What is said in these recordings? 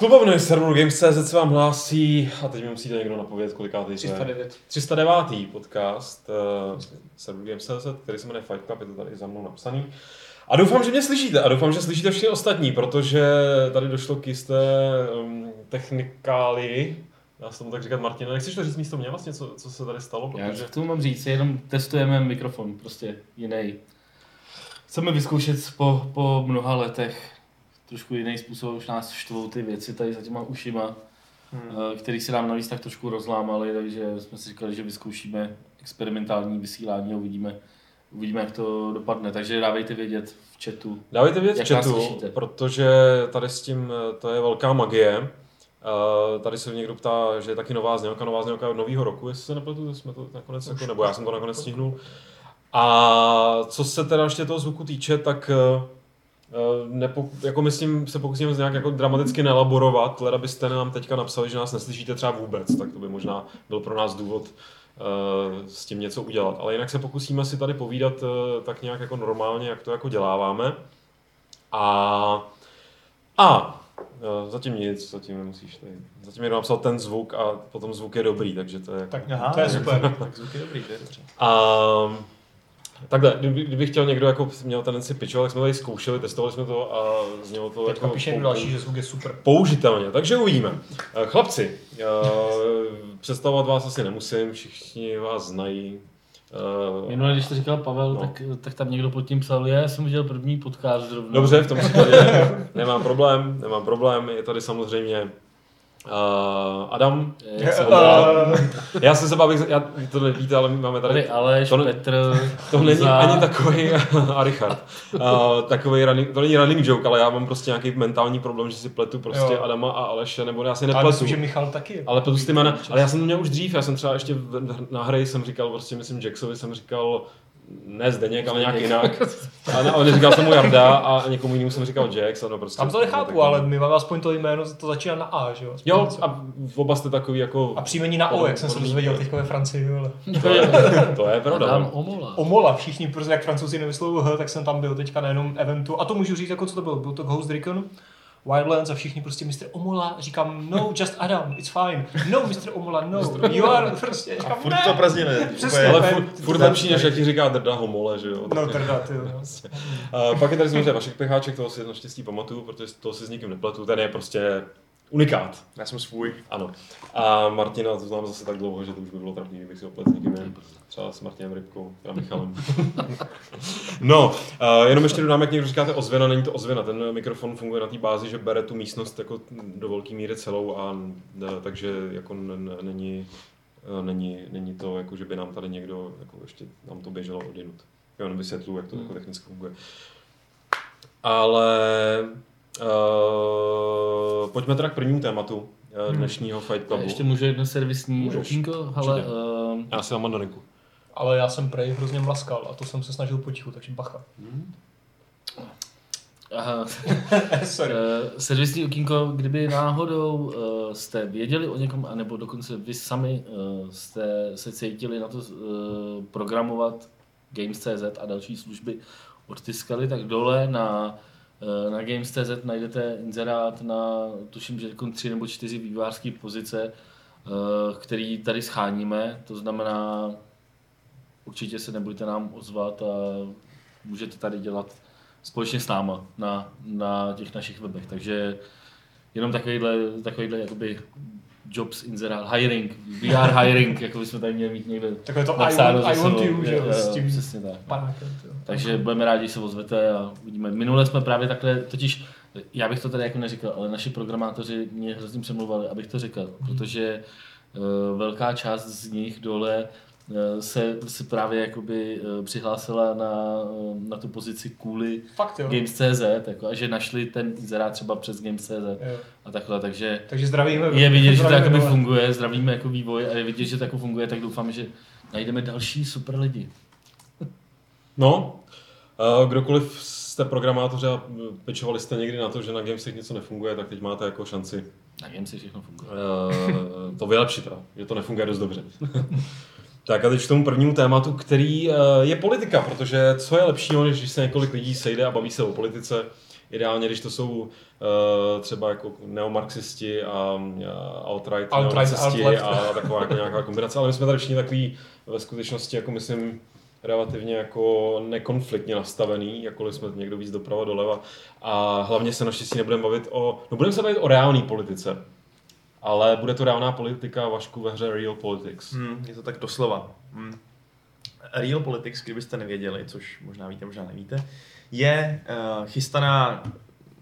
klubovny serveru Games.cz se vám hlásí, a teď mi musíte někdo napovědět, kolikátý to je. 309. 309. podcast uh, serveru Games.cz, který se jmenuje Fight Club, je to tady za mnou napsaný. A doufám, že mě slyšíte a doufám, že slyšíte všichni ostatní, protože tady došlo k jisté um, technikálii, já jsem tak říkat, Martin, nechceš to říct místo mě vlastně, co, co se tady stalo? Já Protože... k tomu mám říct, jenom testujeme mikrofon, prostě jiný. Chceme vyzkoušet po, po mnoha letech trošku jiný způsob, už nás štvou ty věci tady za těma ušima, hmm. který se nám navíc tak trošku rozlámaly, takže jsme si říkali, že vyzkoušíme experimentální vysílání a uvidíme, uvidíme, jak to dopadne. Takže dávejte vědět v chatu. Dávejte vědět v chatu, slyšíte. protože tady s tím, eh, to je velká magie. Uh, tady se někdo ptá, že je taky nová znělka, nová znělka od nového roku, jestli se nepletu, jsme to nakonec, jako, nebo já jsem to nakonec stihnul. A co se teda ještě toho zvuku týče, tak uh, nepo, jako myslím, se pokusíme nějak jako dramaticky nelaborovat, leda byste nám teďka napsali, že nás neslyšíte třeba vůbec, tak to by možná byl pro nás důvod uh, s tím něco udělat. Ale jinak se pokusíme si tady povídat uh, tak nějak jako normálně, jak to jako děláváme. A, a uh, zatím nic, zatím nemusíš tady. Zatím jenom napsal ten zvuk a potom zvuk je dobrý, takže to je... Tak Aha, to je super. Tak zvuk je dobrý, to je dobře. A takhle, kdyby, kdyby chtěl někdo jako měl tendenci pitchovat, tak jsme tady zkoušeli, testovali jsme to a znělo to Teďka jako píše někdo další, že zvuk je super. použitelně, takže uvidíme. Eh, Chlapci, eh, představovat vás asi nemusím, všichni vás znají. Eh, Minule, když to říkal Pavel, No. tak, tak tam někdo pod tím psal, já jsem viděl první podcast zrovna. Dobře, v tom případě nemám problém, nemám problém, je tady samozřejmě uh, Adam. Jak jsem Uh, Já jsem se bavil, já, to nevíte, ale my máme tady Tady Aleš, to Petr, To není Honza. ani takový a Richard. Uh, takový running, to není running joke, ale já mám prostě nějaký mentální problém, že si pletu prostě Jo. Adama a Aleše, nebo já si ale nepletu. myslím, že Michal taky. Ale pletu si ty jména, ale já jsem to měl už dřív, já jsem třeba ještě na hry jsem říkal, prostě myslím Jacksovi jsem říkal, ne Zdeněk, ale nějak jinak. A ne, ale neříkal jsem mu Jarda a někomu jinému jsem říkal Jax. Ano, prostě, Tam to nechápu, ale my máme aspoň to jméno, to začíná na A, že jo? Aspoň Jo, něco. a oba jste takový jako... a příjmení na O, jak jsem se dozvěděl teďka ve Francii, ale. To je, to je pravda. Adam no. Omola. Omola, všichni, protože jak francouzi nevyslovují H, tak jsem tam byl teďka na jednom eventu. A to můžu říct, jako co to bylo. Byl to Ghost Recon, Wildlands a všichni prostě Mr. Omola, říkám, no, just Adam, it's fine. No, Mr. Omola, no, you are, prostě, říkám, Furt ne. to prazdniny. Přesně. Ale úplně- furt, furt lepší, než jak ti říká drda homole, že jo. No, trda, ty jo. no. Uh, pak je tady samozřejmě Vašek Pecháček, toho si naštěstí pamatuju, protože toho si s nikým nepletu, ten je prostě unikát. Já jsem svůj. Ano. A Martina to znám zase tak dlouho, že to už by bylo trapný, kdybych si ho s někým jiným. Třeba s Martinem Rybkou, a Michalem. no, uh, jenom ještě dodám, jak někdo říkáte ozvěna, není to ozvěna. Ten mikrofon funguje na té bázi, že bere tu místnost jako do velké míry celou a e, takže jako n- n- není, e, není, není to jako, že by nám tady někdo jako ještě nám to běželo odinut. Já jenom vysvětluji, jak to jako technicky funguje. Ale uh, pojďme teda k prvnímu tématu uh, dnešního Fight Clubu. Ještě můžu jedno servisní okýnko? Hele, Určitě. uh, Já si dám mandariku. Ale já jsem prej hrozně mlaskal a to jsem se snažil potichu, takže bacha. aha, Sorry. Uh, servisní okýnko, kdyby náhodou uh, jste věděli o někom, anebo dokonce vy sami uh, jste se cítili na to uh, programovat Games.cz a další služby odtiskali, tak dole na, na Games.cz najdete inzerát na, tuším, že jako tři nebo čtyři vývářské pozice, uh, který tady scháníme, to znamená, určitě se nebudete nám ozvat a můžete tady dělat společně s náma na, na těch našich webech. Takže jenom takovýhle, takovýhle jakoby jobs inzerát, hiring, VR hiring, jako bychom tady měli mít někde Takové to I napsáno want, za I want you, že jo, s tím Přesně tak. panákem. Takže budeme rádi, že se ozvete a uvidíme. Minule jsme právě takhle, totiž já bych to tady jako neříkal, ale naši programátoři mě hrozně přemluvali, abych to řekl, protože uh, velká část z nich dole eh, se, se právě jakoby eh, přihlásila na, eh, na tu pozici kvůli Fakt jo. Games.cz, jako, a že našli ten inzerát třeba přes Games.cz Jo. a takhle, takže Takže zdravíme. je vidět, že to zdravíme jakoby funguje, zdravíme jako vývoj a je vidět, že to jako funguje, tak doufám, že najdeme další super lidi. No, kdokoliv jste programátoři a pečovali jste někdy na to, že na Gamesech něco nefunguje, tak teď máte jako šanci Na Gamesy všechno funguje. to vylepšit, teda, že to nefunguje dost dobře. tak a teď k tomu prvnímu tématu, který uh, je politika, protože co je lepšího, než když se několik lidí sejde a baví se o politice, ideálně, když to jsou uh, třeba jako neomarxisti a uh, alt-right, Alt-right, neonacisti alt-left. a taková jako nějaká kombinace, ale my jsme tady všichni takový ve skutečnosti, jako myslím, relativně jako nekonfliktně nastavený, jakkoliv jsme někdo víc doprava doleva. A hlavně se naštěstí nebudeme bavit o, no budeme se bavit o reálné politice. Ale bude to reálná politika, Vašku, ve hře Real Politics. Hmm, je to tak doslova. Hmm. Real Politics, kdybyste nevěděli, což možná víte, možná nevíte, je uh, chystaná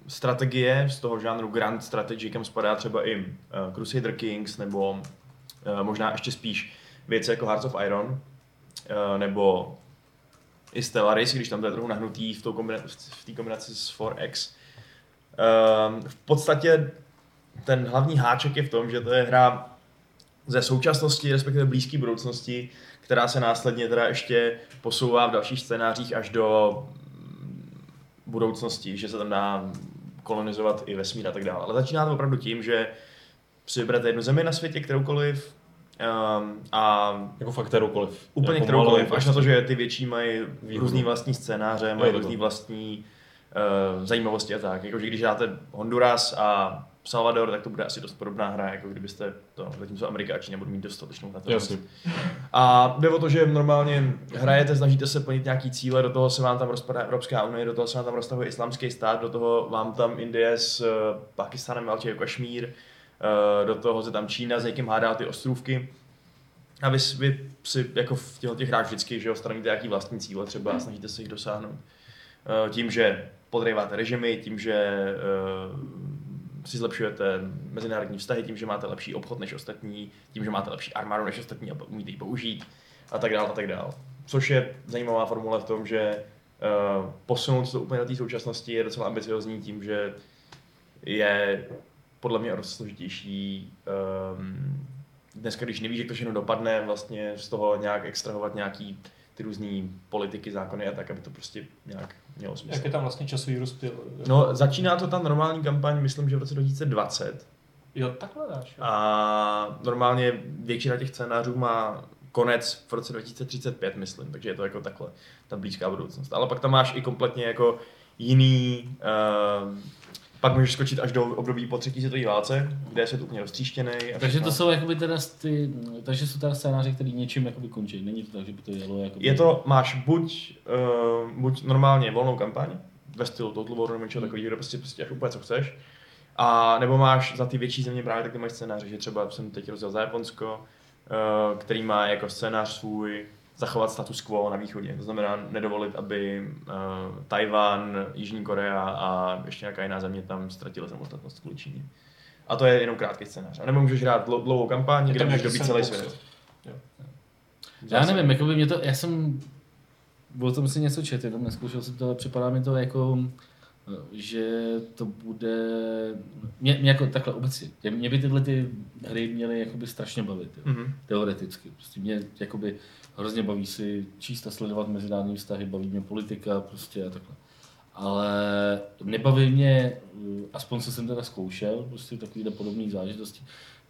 strategie z toho žánru Grand Strategy, kam spadá třeba i uh, Crusader Kings, nebo uh, možná ještě spíš věci jako Hearts of Iron, uh, nebo i Stellaris, když tam to je trochu nahnutý v té kombinaci, kombinaci s 4X. Uh, v podstatě ten hlavní háček je v tom, že to je hra ze současnosti, respektive blízké budoucnosti, která se následně teda ještě posouvá v dalších scénářích až do budoucnosti, že se tam dá kolonizovat i vesmír a tak dále. Ale začíná to opravdu tím, že si vyberete jednu zemi na světě, kteroukoliv, um, a Jako fakt kteroukoliv. úplně jako kteroukoliv, malou až na to, že ty větší mají Výhodu. různý vlastní scénáře, mají různý vlastní uh, zajímavosti a tak. Jakože když dáte Honduras a Salvador, tak to bude asi dost podobná hra, jako kdybyste to, zatímco Amerika a Čína budou mít dostatečnou na to. Jasně. A jde o to, že normálně hrajete, snažíte se plnit nějaký cíle, do toho se vám tam rozpadá Evropská unie, do toho se vám tam roztahuje islámský stát, do toho vám tam Indie s uh, Pakistánem válčí jako Kašmír, uh, do toho se tam Čína s někým hádá ty ostrůvky. A vy, vy si jako v těchto těch hrách vždycky, že jo, nějaký vlastní cíle třeba a snažíte se jich dosáhnout. Uh, tím, že podrýváte režimy, tím, že uh, si zlepšujete mezinárodní vztahy, tím, že máte lepší obchod než ostatní, tím, že máte lepší armádu než ostatní a umíte ji použít a tak dále a tak dále. Což je zajímavá formule v tom, že uh, posunout to úplně do té současnosti je docela ambiciozní tím, že je podle mě dost složitější um, dneska, když nevíš, jak to všechno dopadne, vlastně z toho nějak extrahovat nějaký ty různé politiky, zákony a tak, aby to prostě nějak mělo smysl. Jak je tam vlastně časový rozptyl? No, začíná to ta normální kampaň, myslím, že v roce 2020. Jo, takhle dáš. Jo. A normálně většina těch scénářů má konec v roce 2035, myslím, takže je to jako takhle, ta blízká budoucnost. Ale pak tam máš i kompletně jako jiný, uh, pak můžeš skočit až do období po třetí světové válce, kde je svět úplně roztříštěný. Takže to jsou jakoby teda ty, takže jsou teda scénáře, který něčím jakoby končí. Není to tak, že by to jelo jakoby... Je to, máš buď, uh, buď normálně volnou kampaň, ve stylu Total War nebo něčeho takového, kde prostě, prostě až úplně co chceš, a nebo máš za ty větší země právě takhle máš scénáře, že třeba jsem teď rozjel za Japonsko, uh, který má jako scénář svůj zachovat status quo na východě. To znamená nedovolit, aby uh, Tajván, Jižní Korea a ještě nějaká jiná země tam ztratila samostatnost kvůli Číně. A to je jenom krátký scénář. A nebo můžeš hrát dlou- dlouhou kampaň, kde můžeš dobít celý svět. Jo. Já nevím, jakoby mě to, já jsem o tom si něco četl, jenom neskoušel jsem to, ale připadá mi to jako, že to bude, mě, mě jako takhle obecně, mě, by tyhle ty hry měly jakoby strašně bavit, jo, Mhm. teoreticky. Prostě mě jakoby hrozně baví si číst a sledovat mezinárodní vztahy, baví mě politika prostě a takhle. Ale nebaví mě, eh, aspoň co jsem teda zkoušel, prostě takovýhle podobné záležitosti,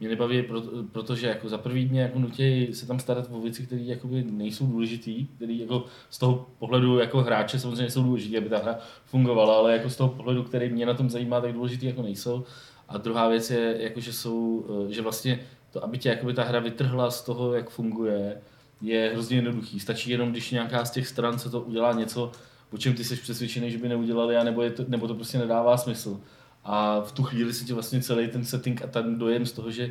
mě nebaví, proto, protože jako za prvý mě jako nutí se tam starat o věci, které nejsou důležitý, které jako z toho pohledu jako hráče samozřejmě jsou důležité, aby ta hra fungovala, ale jako z toho pohledu, který mě na tom zajímá, tak důležitý jako nejsou. A druhá věc je, jako, že jsou, eh, že vlastně to, aby tě ta hra vytrhla z toho, jak funguje, je hrozně jednoduchý. Stačí jenom, když nějaká z těch stran se to udělá něco, o čem ty jsi přesvědčený, že by neudělali, a nebo, je to, nebo to prostě nedává smysl. A v tu chvíli si ti vlastně celý ten setting a ten dojem z toho, že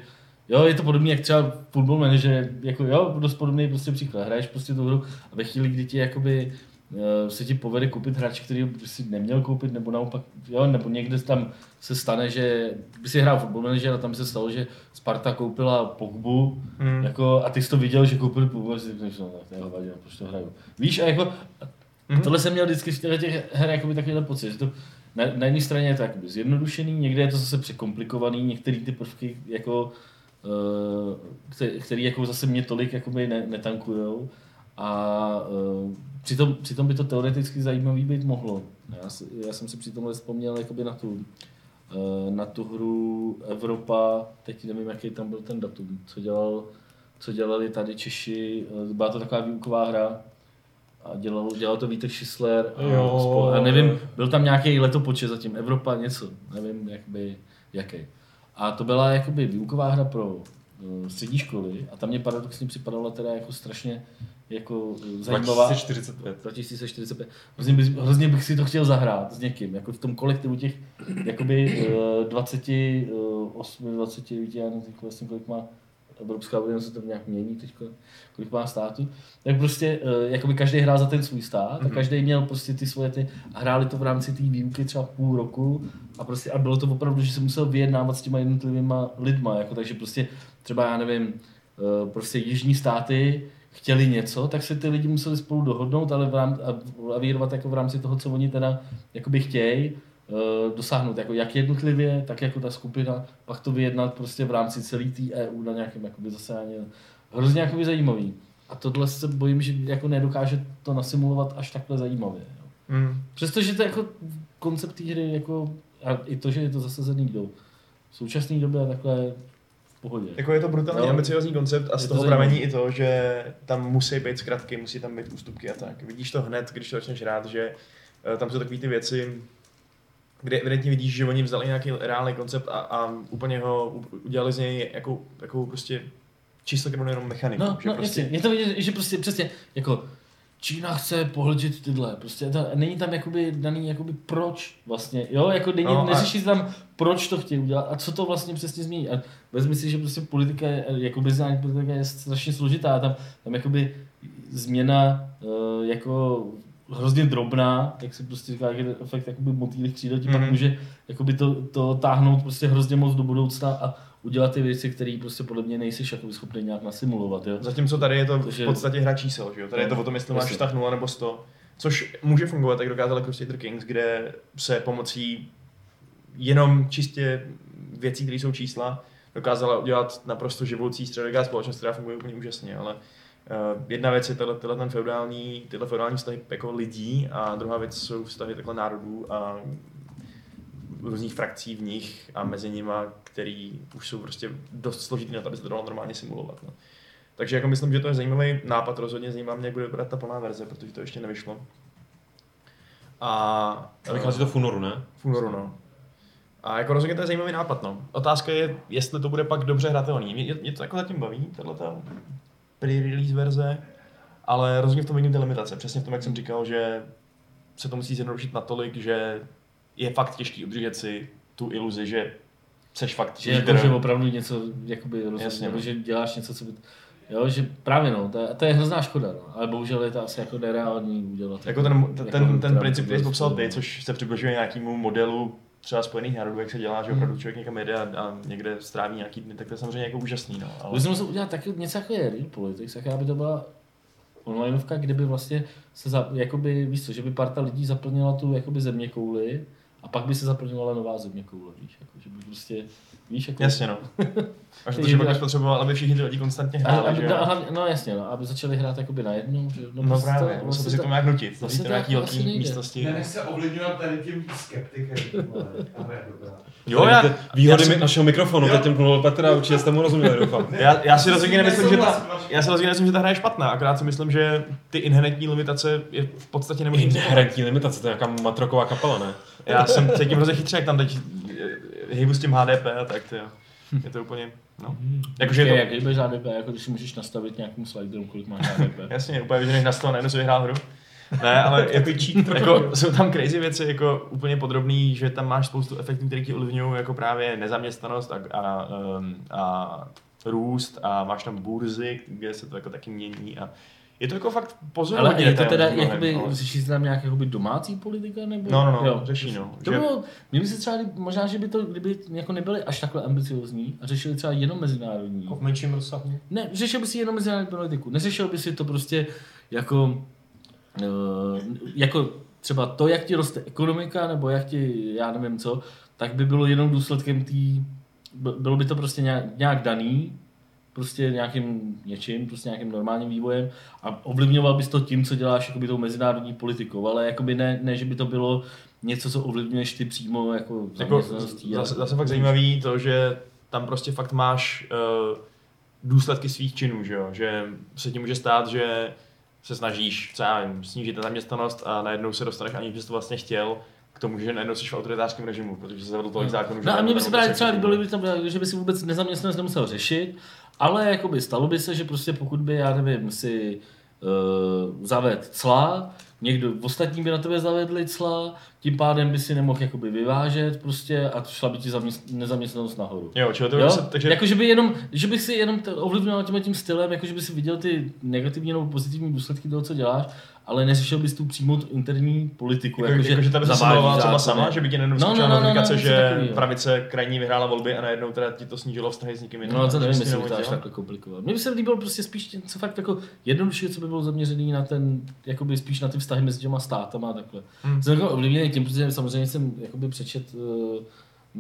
jo, je to podobný jak třeba Football Manager, jako jo, dost podobný prostě příklad. Hraješ prostě tu hru a ve chvíli, kdy ti jakoby eh, se ti povede koupit hráče, který by si neměl koupit, nebo naopak, jo, nebo někde tam se stane, že by si hrál Football Manager a tam se stalo, že Sparta koupila Pogbu, Hmm. jako, a ty jsi to viděl, že koupili Pogbu a si řekneš, no tak to je hovadina, proč to hraju. Víš, a jako, Mhm. tohle jsem měl vždycky z těch her jakoby takovýhle pocit, že to na, na jedné straně je to jakoby zjednodušený, někde je to zase překomplikovaný, některé ty prvky jako, uh, který, který jako zase mě tolik jakoby ne, netankujou a uh, přitom, přitom by to teoreticky zajímavý být mohlo. Já, si- já jsem si přitom vzpomněl jakoby na tu, uh, na tu hru Evropa, teď nevím, jaký tam byl ten datum, co dělal co dělali tady Češi, eh, byla to taková výuková hra A dělal, dělal to Vítek Schisler a, Jo. spol- a nevím, byl tam nějaký letopočet zatím, Evropa něco, nevím jakoby, jaký. A to byla jakoby výuková hra pro uh, střední školy a tam mě paradoxně připadala teda jako strašně jako uh, zajímavá. 2045. 2045. Hrozně bych, hrozně bych si to chtěl zahrát s někým, jako v tom kolektivu těch jakoby uh, 28, 29, já nevím teď vlastně kolik má Evropská unie se to nějak mění teď, kolik má států, tak prostě uh, jakoby každý hrál za ten svůj stát a každý měl prostě ty svoje ty a hráli to v rámci té výuky třeba půl roku a prostě a bylo to opravdu, že se musel vyjednávat s těma jednotlivýma lidma, jako takže prostě třeba já nevím, uh, prostě jižní státy chtěli něco, tak se ty lidi museli spolu dohodnout, ale v rám, a lavírovat jako v rámci toho, co oni teda jakoby chtějí, dosáhnout, jako jak jednotlivě, tak jako ta skupina, pak to vyjednat prostě v rámci celé té EU na nějakém jakoby zasedání. Hrozně jakoby zajímavý. A tohle se bojím, že jako nedokáže to nasimulovat až takhle zajímavě. Jo. Mm. Přestože to jako koncept té hry, jako, a i to, že je to zasazený do současné doby a takhle v pohodě. Jako je to brutálně Jo. ambiciozní koncept a z to toho zajímavý. pramení i to, že tam musí být zkratky, musí tam být ústupky a tak. Vidíš to hned, když to začneš hrát, že eh, tam jsou takové ty věci, kde evidentně vidíš, že oni vzali nějaký reálný koncept a, a úplně ho udělali z něj jako, jako prostě číslo krvnou jenom mechaniku. No, že no prostě, jasně, je to vidět, že prostě přesně, jako Čína chce pohltit tyhle, prostě to, není tam jakoby daný jakoby proč vlastně, jo, jako není, No a- neřeší se tam proč to chtějí udělat a co to vlastně přesně změní a vezmi si, že prostě politika, je, jako mezinárodní politika je strašně složitá, tam, tam jakoby změna uh, jako hrozně drobná, jak se prostě říká, je efekt jakoby motýlých křídel, tím mm. Mhm. pak může jakoby to, to táhnout prostě hrozně moc do budoucna a udělat ty věci, které prostě podle mě nejsi jakoby schopný nějak nasimulovat, jo. Zatímco tady je to v Takže- podstatě hra čísel, že jo? Tady je to o tom, jestli máš vztah 0 nebo 100. Což může fungovat, jak dokázal Crusader Kings, kde se pomocí jenom čistě věcí, které jsou čísla, dokázala udělat naprosto živoucí středověká společnost, která funguje úplně úžasně, ale jedna věc je tenhle, tenhle ten feudální, tyhle feudální vztahy jako lidí a druhá věc jsou vztahy takhle národů a různých frakcí v nich a mezi nima, který už jsou prostě dost složitý na to, aby se to dalo normálně simulovat. No. Takže jako myslím, že to je zajímavý nápad, rozhodně zajímá mě, jak bude vypadat ta plná verze, protože to ještě nevyšlo. A vychází to v únoru, ne? v únoru, no. A jako rozhodně to je zajímavý nápad, no. Otázka je, jestli to bude pak dobře hratelný. Mě, mě to jako zatím baví, tahle ta pre-release verze, ale rozhodně v tom vidím ty limitace. Přesně v tom, jak jsem říkal, že se to musí zjednodušit natolik, že je fakt těžký udržet si tu iluzi, že seš fakt Že, jako, že opravdu něco jakoby rozhodně, Jasně, nebo no. že děláš něco, co by... Jo, že právě no, to je, to je hrozná škoda, no. ale bohužel je to asi jako nereální udělat. Jako ten, ten, ten, ten opravdu princip, který jsi popsal ty, bylo- což se přibližuje nějakému modelu třeba Spojených národů, jak se dělá, že Hmm. opravdu člověk někam jede a, a někde stráví nějaký dny, tak to je samozřejmě jako úžasný. No, ale... Bys musel udělat taky něco jako je Politics, tak aby to byla onlineovka, kde by vlastně se, za, jakoby, víš co, že by parta lidí zaplnila tu jakoby země kouli a pak by se zaplňovala nová země koule, víš, jako, že by prostě, víš, jako... Jasně, no. Až to, že pak bys potřeboval, aby všichni ty lidi konstantně hráli, aby, že no, jo? hlavně, no jasně, no, aby začali hrát jakoby najednou, že No, prostě právě, to- musel by si to- nějak nutit, vlastně to to nějaký jako velký asi nejde. místnosti. Nenech se ovlivňovat tady tím skeptikem. Jo, já, Ty Výhody já, našeho mikrofonu, teď tím mluvil Petr a určitě jste mu rozuměli, doufám. já, já si rozhodně nemyslím, že ta, já si rozhodně nemyslím, že ta hra je špatná, akorát si myslím, že ty inherentní limitace je v podstatě nemožný. Inherentní limitace, to je nějaká matroková kapela, ne? Já jsem cítím hrozně chytře, jak tam teď hejbu s tím HDP a tak to jo. Je to úplně, no. Jakože Počkej, je to, jak budeš HDP, jako když si můžeš nastavit nějakým sliderem, kolik máš HDP. jasně, úplně vyženeš na stůl a najednou si vyhrál hru. Ne, ale je to cheat, jako, jsou tam crazy věci, jako úplně podrobný, že tam máš spoustu efektů, které ti ovlivňují, jako právě nezaměstnanost a, a, um, a růst a máš tam burzy, kde se to jako taky mění a je to jako fakt pozoruhodně. Ale je to teda, detailní jakoby, mnohem, ale- řeší se tam nějak jakoby domácí politika? Nebo? No, no, no, Jo. řeší, no. To Že- bylo, mně by se třeba, možná, že by to, kdyby jako nebyly až takhle ambiciozní a řešili třeba jenom mezinárodní. Jako v menším rozsahu. Ne, řešil by si jenom mezinárodní politiku. Neřešil by si to prostě jako, uh, jako třeba to, jak ti roste ekonomika, nebo jak ti, já nevím co, tak by bylo jenom důsledkem tý, b- bylo by to prostě nějak, nějak daný, prostě nějakým něčím, prostě nějakým normálním vývojem a ovlivňoval bys to tím, co děláš jakoby tou mezinárodní politikou, ale jakoby ne, ne, že by to bylo něco, co ovlivňuješ ty přímo jako jako, zase, zase fakt zajímavý to, že tam prostě fakt máš uh, důsledky svých činů, že jo? Že se ti může stát, že se snažíš, co já vím, snížit nezaměstnanost a najednou se dostaneš, aniž bys to vlastně chtěl, k tomu, že najednou jsi v autoritářském režimu, protože se zavedl tolik zákonů. že No a mě by se právě třeba líbilo, kdyby tam že by si vůbec nezaměstnanost nemusel řešit, ale jakoby stalo by se, že prostě pokud by, já nevím, si uh, zaved cla, někdo ostatní by na tebe zavedli cla, tím pádem by si nemohl jakoby vyvážet prostě a šla by ti zaměst, nezaměstnanost nahoru. Jo, čili to Jo? se, takže Jako, že by jenom, že bych si jenom to ovlivňoval tím, tím stylem, jako, že by si viděl ty negativní nebo pozitivní důsledky toho, co děláš, ale neřešil bys tu přímo tu interní politiku. Jako, jako, že tady se zavádí simulovala třeba sama, že by ti najednou No, no, no, no, něco že takovýho. pravice krajní vyhrála volby a najednou teda ti to snížilo vztahy s někým jiným. No, to Že nevím, jsi jestli to až takhle komplikovat. Mně by se líbilo prostě spíš něco fakt jako jednodušší, co by bylo zaměřený na ten, jakoby spíš na ty vztahy mezi těma státama a takhle. Hmm. Jsem jako ovlivněný tím, protože samozřejmě jsem jakoby přečet uh,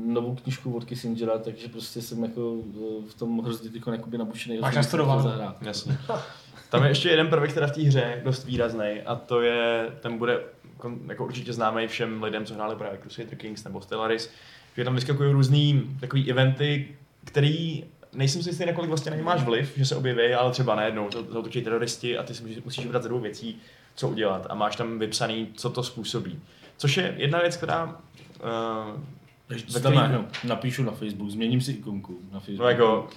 novou knižku od Kissingera, takže prostě jsem jako uh, v tom hrozně tyko jakoby nabušený. Máš nastudováno. Jasně. Tam je ještě jeden prvek teda v té hře dost výrazný a to je, ten bude jako určitě známý všem lidem, co hráli právě Crusader Kings nebo Stellaris, že tam vyskakují různý takový eventy, který nejsem si jistý, nakolik vlastně na ně máš vliv, že se objeví, ale třeba najednou to zautočí teroristi a ty si musíš- musíš vybrat ze dvou věcí, co udělat a máš tam vypsaný, co to způsobí. Což je jedna věc, která uh, Takže na, napíšu na Facebook, změním si ikonku na Facebook. no jako,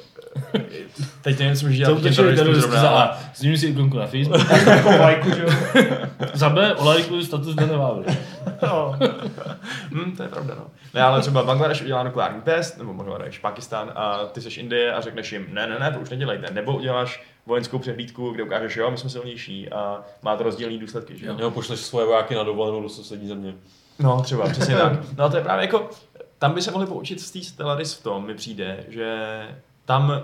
teď nevím, co Co dělat těm teroristům za A, změním si ikonku na Facebook, Jako lajku, že jo? za B, olajkuju status Dana Vávry. No. Hm, to je pravda, no. Ne, ale třeba Bangladeš udělá nukleární test, nebo Bangladeš, Pakistan, a ty seš Indie a řekneš jim, ne, ne, ne, to už nedělejte. Nebo uděláš vojenskou přehlídku, kde ukážeš, jo, my jsme silnější a má to rozdílné důsledky, že jo? Nebo pošleš svoje vojáky na dovolenou do sousední země. No, třeba, přesně tak. No to je právě jako, tam by se mohli poučit z té Stellaris v tom, mi přijde, že tam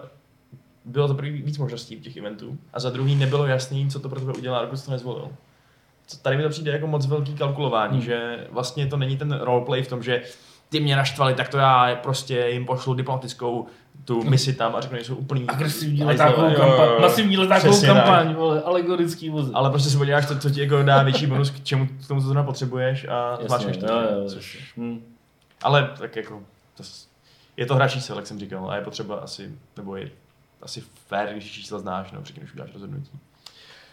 bylo to první víc možností těch eventů a za druhý nebylo jasný, co to pro tebe udělá, dokud jsi to nezvolil. Co- Tady mi to přijde jako moc velký kalkulování, hmm. že vlastně to není ten roleplay v tom, že ty mě naštvali, tak to já prostě jim pošlu diplomatickou tu misi tam a řeknu, že jsou úplný Agresivní letákovou kampaň, masivní letákovou kampaň, vole, alegorický vozy. Ale prostě se podíváš, co, co ti jako dá větší bonus, k čemu k tomu, zrovna potřebuješ a zmáčkneš to. jo, jo, což, jasně. Ale tak jako, to, je to hra čísel, jak jsem říkal, a je potřeba asi, nebo je asi fér, když čísla znáš, no, předtím, než uděláš rozhodnutí.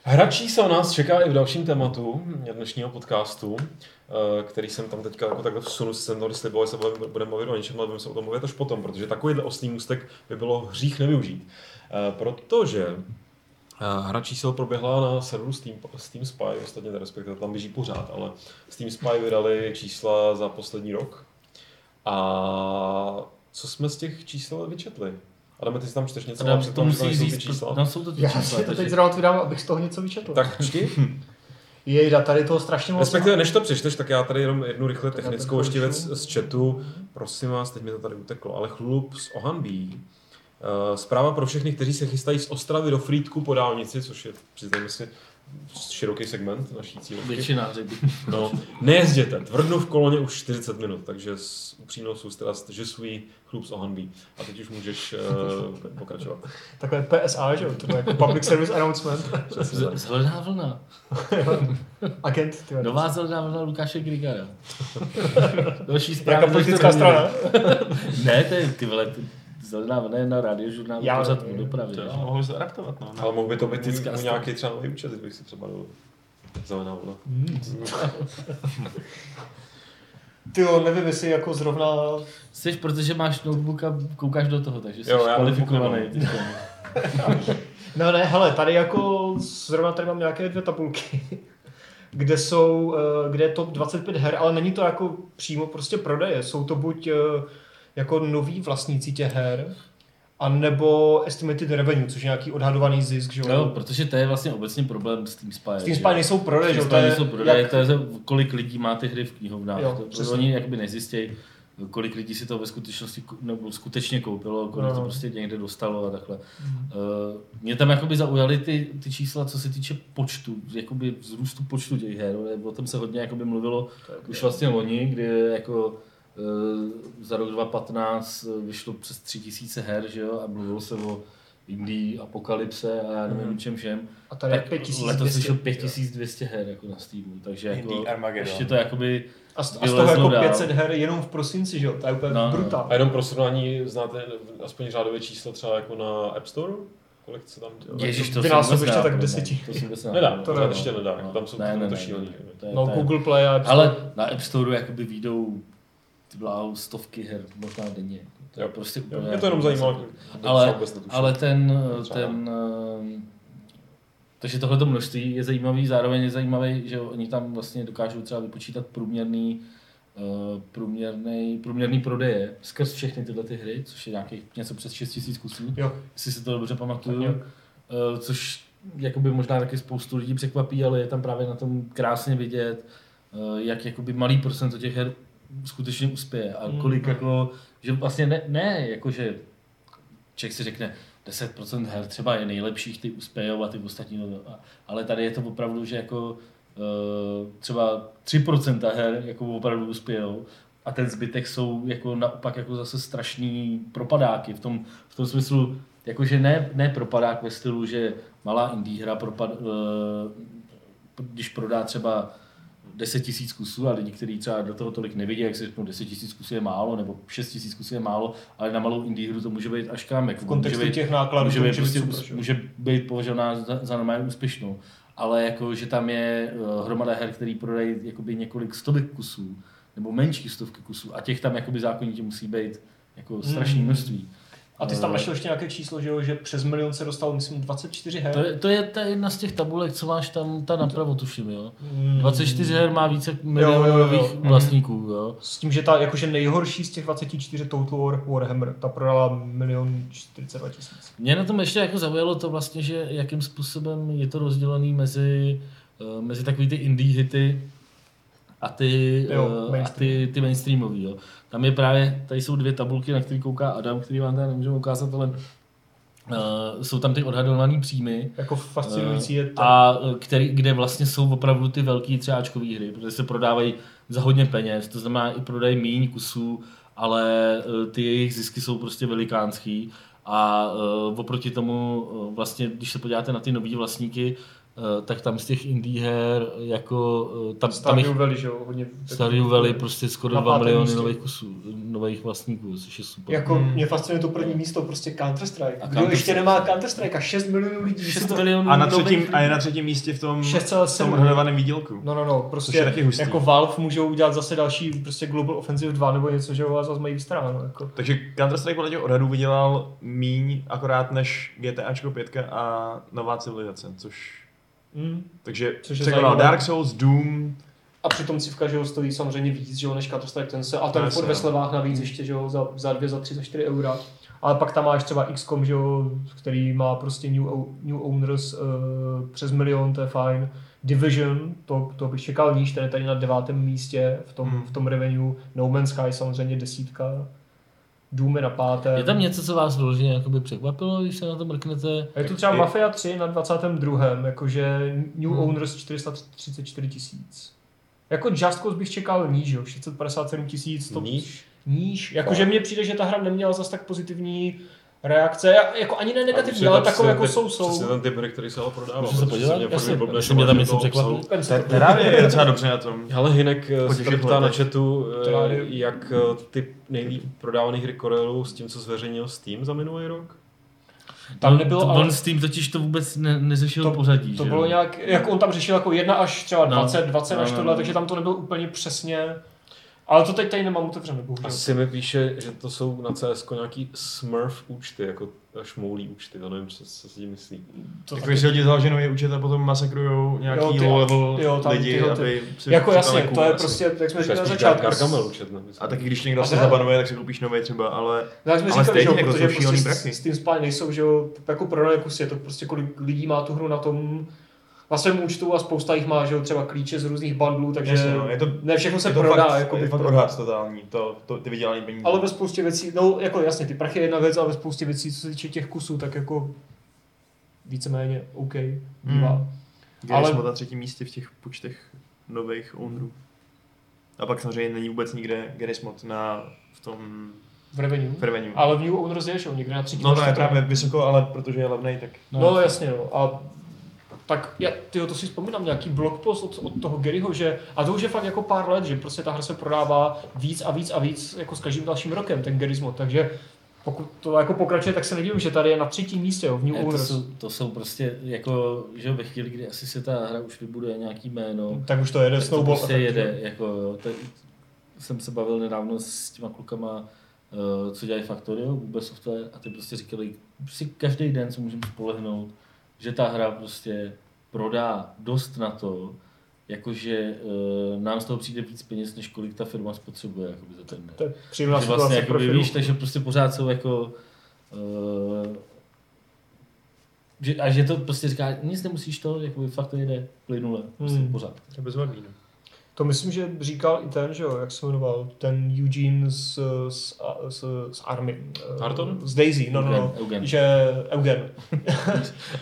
Hra čísel nás čeká i v dalším tématu dnešního podcastu, eh, který jsem tam teďka jako takhle vsunu, jsem tady sliboval, se budeme- mluvit o něčem, ale budeme se o tom mluvit až potom, protože takovýhle oslý můstek by bylo hřích nevyužít. Eh, Protože eh, hra čísel proběhla na serveru Steam, Steam Spy, ostatně to respektive tam běží pořád, ale Steam Spy vydali čísla za poslední rok. A co jsme z těch čísel vyčetli? Adame, ty si tam čteš něco, ale to přitom, že tam musí jsou ty říct, čísla. no jsou to ty Já čísla. si to teď zrovna vydám, abych z toho něco vyčetl. Tak čti. Jejda, tady toho strašně moc. Respektive, než to přečteš, tak já tady jenom jednu rychle Tak technickou ještě věc z chatu. Prosím vás, teď mi to tady uteklo, ale chlup z Ohanbí. Uh, zpráva pro všechny, kteří se chystají z Ostravy do Frýdku po dálnici, což je, přiznejme si, široký segment naší cílovky. Většina řekl. No, nejezděte, tvrdnu v koloně už 40 minut, takže s upřímnou soustrast, že svůj chlup z Ohanbí. A teď už můžeš uh, pokračovat. Takhle PSA, že jo? To je jako Public Service Announcement. Z- Zelená vlna. Agent, ty vole. Nová zelená vlna Lukáše Grigara. Další Jaká zpráva. politická strana? Ne, to je ty vole, ty- zelená vlna je na radiožurnálu Já o dopravě. To že? jo, mohli by se adaptovat, no. Ale mohl by to být můj strana. nějaký třeba nový účet, kdybych si třeba dal zelená vlna. Ty jo, nevím, jestli jako zrovna... Jsi, protože máš notebook a koukáš do toho, takže jsi Jo, já kvalifikovaný. No ne, hele, tady jako zrovna tady mám nějaké dvě tabulky, kde jsou, eh, kde je top 25 her, ale není to jako přímo prostě prodeje, jsou to buď eh, jako noví vlastníci těch her, a nebo estimated revenue, což je nějaký odhadovaný zisk, že No, protože to je vlastně obecně problém s Steam Spy. S tím Spy nejsou prodeje, že jo, nejsou prodeje, jak, to je, kolik lidí má ty hry v knihovnách. Jo, to, přesně. oni jakoby nezjistějí, kolik lidí si to ve skutečnosti ku- nebo skutečně koupilo, kolik No. to prostě někde dostalo a takhle. Uh, mě tam jakoby zaujaly ty, ty čísla, co se týče počtu, jakoby vzrůstu počtu těch her. O tom se hodně jakoby mluvilo už vlastně loni, kdy jako za rok 2015 vyšlo přes 3000 her, že jo, a mluvilo se o Indii, Apokalypse a já nevím Mhm. mm. čem všem. a tady je Tak 5200. letos vyšlo 5200 her jako na Steamu, takže jako, Armageddon. ještě to jakoby A z, a z toho jako dál. 500 her jenom v prosinci, že jo, to je úplně No, no, no. brutál. A jenom pro srovnání, znáte aspoň řádové číslo třeba jako na App Store? kolik se tam... Ježíš, to jsem vůbec ještě tak deseti. To jsem vůbec Nedá, to ještě nedá, No. tam jsou Ne, ne, to je- No, Google Play a App Store. Ale na App Store jakoby výjdou ty bláho stovky her, možná denně. To je Jo. prostě Jo, úplně... Mě to jenom zajímalo. Ale- vůbec netuším. Ale ten, Třeba. ten eh, takže tohleto množství je zajímavý, zároveň je zajímavý, že oni tam vlastně dokážou třeba vypočítat průměrný, uh, průměrný, průměrný prodeje skrz všechny tyhle ty hry, což je nějakých něco přes 6 000 kusů, Jo, jestli si to dobře pamatuju. Uh, což jakoby možná taky spoustu lidí překvapí, ale je tam právě na tom krásně vidět, uh, jak jakoby malý procento těch her skutečně uspěje a Mm. kolik jako, že vlastně ne, ne jako, že člověk si řekne, 10% her třeba je nejlepších, ty uspějou a ty ostatní, no, a- ale tady je to opravdu, že jako uh, třeba 3% her jako opravdu uspějou a ten zbytek jsou jako naopak jako zase strašný propadáky v tom, v tom smyslu, jakože ne, ne propadák ve stylu, že malá indie hra propad, uh, když prodá třeba 10 tisíc kusů a lidi, kteří třeba do toho tolik nevidí, jak si řeknou 10 tisíc kusů je málo, nebo 6 tisíc kusů je málo, ale na malou indie hru to může být až kámek. V kontextu může být, těch nákladů může být, může prostě, být super, že jo. může být považovaná za, za normálně úspěšnou. Ale jako, že tam je uh, hromada her, který prodají jakoby několik stovek kusů, nebo menší stovky kusů, a těch tam jakoby zákonitě musí být jako strašný Hmm. A ty jsi tam Eh, našel ještě nějaké číslo, že, jo, že přes milion se dostalo, myslím, 24 her. To je, to je ta jedna z těch tabulek, co máš tam, ta napravo tuším, jo. Mm. 24 her má více jo, milionových jo. Mhm. vlastníků, jo. S tím, že ta jakože nejhorší z těch 24 Total War, Warhammer, ta prodala milion 42 tisíc. Mě na tom ještě jako zaujalo to vlastně, že jakým způsobem je to rozdělené mezi, eh, mezi takový ty indie hity a ty, Jo, eh, a mainstream. ty, ty mainstreamový. Jo. Tam je právě, tady jsou dvě tabulky, na které kouká Adam, který vám tady nemůžeme ukázat, ale uh, jsou tam ty odhadované příjmy. Jako fascinující je to. A eh, který, kde vlastně jsou opravdu ty velký třáčkové hry, protože se prodávají za hodně peněz, to znamená i prodají méně kusů, ale eh, ty jejich zisky jsou prostě velikánský a uh, oproti tomu uh, vlastně, když se podíváte na ty nový vlastníky, uh, tak tam z těch indie her jako uh, tam, tam jich Stardew Valley, že jo, hodně. Stardew Valley prostě skoro Na 2 pátém miliony místě. nových kusů, nových vlastníků, což je super. Jako Hmm. mě fascinuje to první místo, prostě Counter-Strike. A Kdo Counter-Strike. ještě nemá Counter-Strike a 6 milionů lidí. 6 si to... milionů A, na třetím, lidí. a je na třetím místě v tom, v 6,7. tom odhadovaném výdělku. No, no, no, Což prostě je taky hustý. jako Valve můžou udělat zase další prostě Global Offensive 2 nebo něco, že jo, a zase mají vystaráno. Jako. Takže Counter-Strike podle těch odhadů vydělal míň akorát než GTAčko 5 a nová civilizace, což... Mm. Takže Což je překonal zajímavé. Dark Souls, Doom, A přitom cívka, že jo, stojí samozřejmě víc, že jo, než Counter-Strike ten se, a ten Jasně, furt ve no. slevách navíc ještě, že jo, za, za dvě, za tři, za čtyři eura. Ale pak tam máš třeba XCOM, že jo, který má prostě new, new owners uh, přes milion, to je fajn. Division, to, to bych čekal níž, ten je tady na devátém místě v tom, Hmm. v tom revenue. No Man's Sky samozřejmě desítka. Doom je na pátém. Je tam něco, co vás vyloženě jakoby překvapilo, když se na to mrknete? A je tu třeba Je- Mafia 3 na 22. jakože New Hmm. Owners 434 tisíc. Jako Just Cause bych čekal níž, jo, 657 tisíc. To Níž? Níž. Jakože mně přijde, že ta hra neměla zase tak pozitivní reakce, jako ani ne negativní, ale takové jako jsou, Přesně jsou. ten typ který se ale prodával. Můžu se podívat? Jasně. že mě tam něco to- Terraria je docela dobře na tom. Ale Hinek eh, se ptá na chatu, eh, jak eh, ty nejlíp prodávané hry korelujou s tím, co zveřejnil Steam za minulý rok? Tam nebylo, to, ale- On s tím totiž to vůbec ne, neřešil To- pořadí. To že bylo nějak, jako on tam řešil jako jedna až třeba No. 20, 20 No, až no, tohle, no. takže tam to nebylo úplně přesně. Ale to teď tady nemám otevřené, bohužel. Asi mi píše, že to jsou na CS nějaký smurf účty, jako šmoulí účty, to nevím, co, co si tím myslí. To Jako si lidi založí nový účet a potom masakrujou nějaký Jo, ty- low level jo, tam lidi, tyhle ty- aby si Jako jasně, kůl to je asi. prostě, jak jsme říkali na začátku. Gargamel účet, ne? A taky když někdo se zabanuje, tak si koupíš nový třeba, ale No, jak jsme Ale říkali, že stejně jako protože jsou šílený prostě s, s tím spáj nejsou, že jo, jako prodané kusy, je to prostě kolik lidí má tu hru na tom na svém účtu a spousta jich má, že jo, třeba klíče z různých bundlů, takže Jasně, no, je to- ne všechno se je to prodá, fakt, jako je fakt odhad totální, to, to, ty vydělaný peníze. ale ve spoustě věcí, no jako jasně, ty prachy je jedna věc, ale ve spoustě věcí, co se týče těch kusů, tak jako víceméně OK, bývá. Hmm. ale- ale... na třetím místě v těch počtech nových ownerů. A pak samozřejmě není vůbec nikde Gerismod na, v tom V revenue. v revenue. Ale v New Owners je, že někde na třetí. No to je právě vysoko, ale protože je levnej, tak... No, jasně, no. A tak já, tyjo, to si vzpomínám, nějaký blogpost od, od toho Garyho, že, a to už je fakt jako pár let, že prostě ta hra se prodává víc a víc a víc jako s každým dalším rokem, ten Garry's mod, takže pokud to jako pokračuje, tak se nedivím, že tady je na třetím místě jo, v New Ne, to, jsou, to jsou prostě jako, že ve chvíli, kdy asi se ta hra už vybuduje nějaký jméno, Tak už to jede tak to snowball. prostě efekt, jede, jo. jako jo, to, jsem se bavil nedávno s těma klukama, eh, co dělají Factorio, software, a ty prostě říkali, si každý den se můžeme spolehnout, že ta hra prostě prodá dost na to, jakože uh, nám z toho přijde víc peněz, než kolik ta firma spotřebuje jakoby za ten den. To je situace vlastně jakoby, víš, takže prostě pořád jsou jako uh, že, a že to prostě říká, nic nemusíš to, jakoby fakt to jede plynule, prostě Hmm. pořád. To je bezvadný, no. To myslím, že říkal i ten, že jo, jak se jmenoval, ten Eugene z, z, z, z Army. eh, Harton? Z Daisy, no, no, no. Eugen, Eugen. Že Eugen.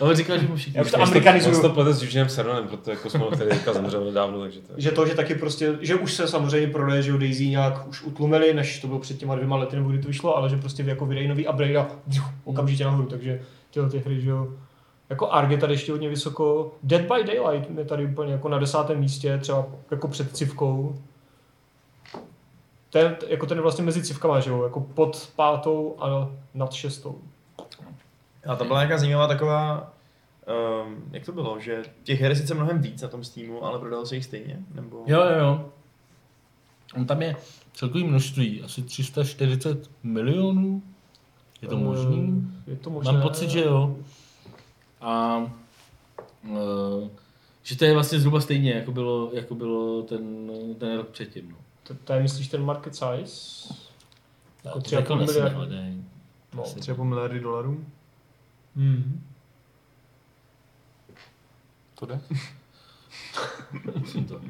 A on říkal, že mu všichni Já už to amerikanizuju. Se to plete s Eugenem Cernanem, protože kosmonaut, který teďka zemřel nedávno, takže to je... Že to, že taky prostě, že už se samozřejmě prodeje, že jo, Daisy nějak už utlumili, než to bylo před těma dvěma lety, nebo kdy to vyšlo, ale že prostě jako vydají nový upgrade a okamžitě nahoru, takže tyhle ty hry, že jo. Jako Ark je tady ještě hodně vysoko. Dead by Daylight je tady úplně jako na desátém místě, třeba jako před civkou. Ten, jako ten je vlastně mezi civkama, že jo, jako pod pátou a nad šestou. A tam byla nějaká zajímavá taková, um, jak to bylo, že těch her je sice mnohem víc na tom Steamu, ale prodalo se jich stejně? Nebo... Jo, jo, jo. On tam je celkový množství, asi 340 milionů. Je to možný? Eh, Je to možné. Mám pocit, že jo. A uh, že to je vlastně zhruba stejně, jako bylo, jako bylo ten, ten rok předtím. No. To, to je, myslíš, ten market size? Jako a jako půl nesmí, miliardy. No. Asi. 3,5 miliardy dolarů? Hmm. To jde? Musím to.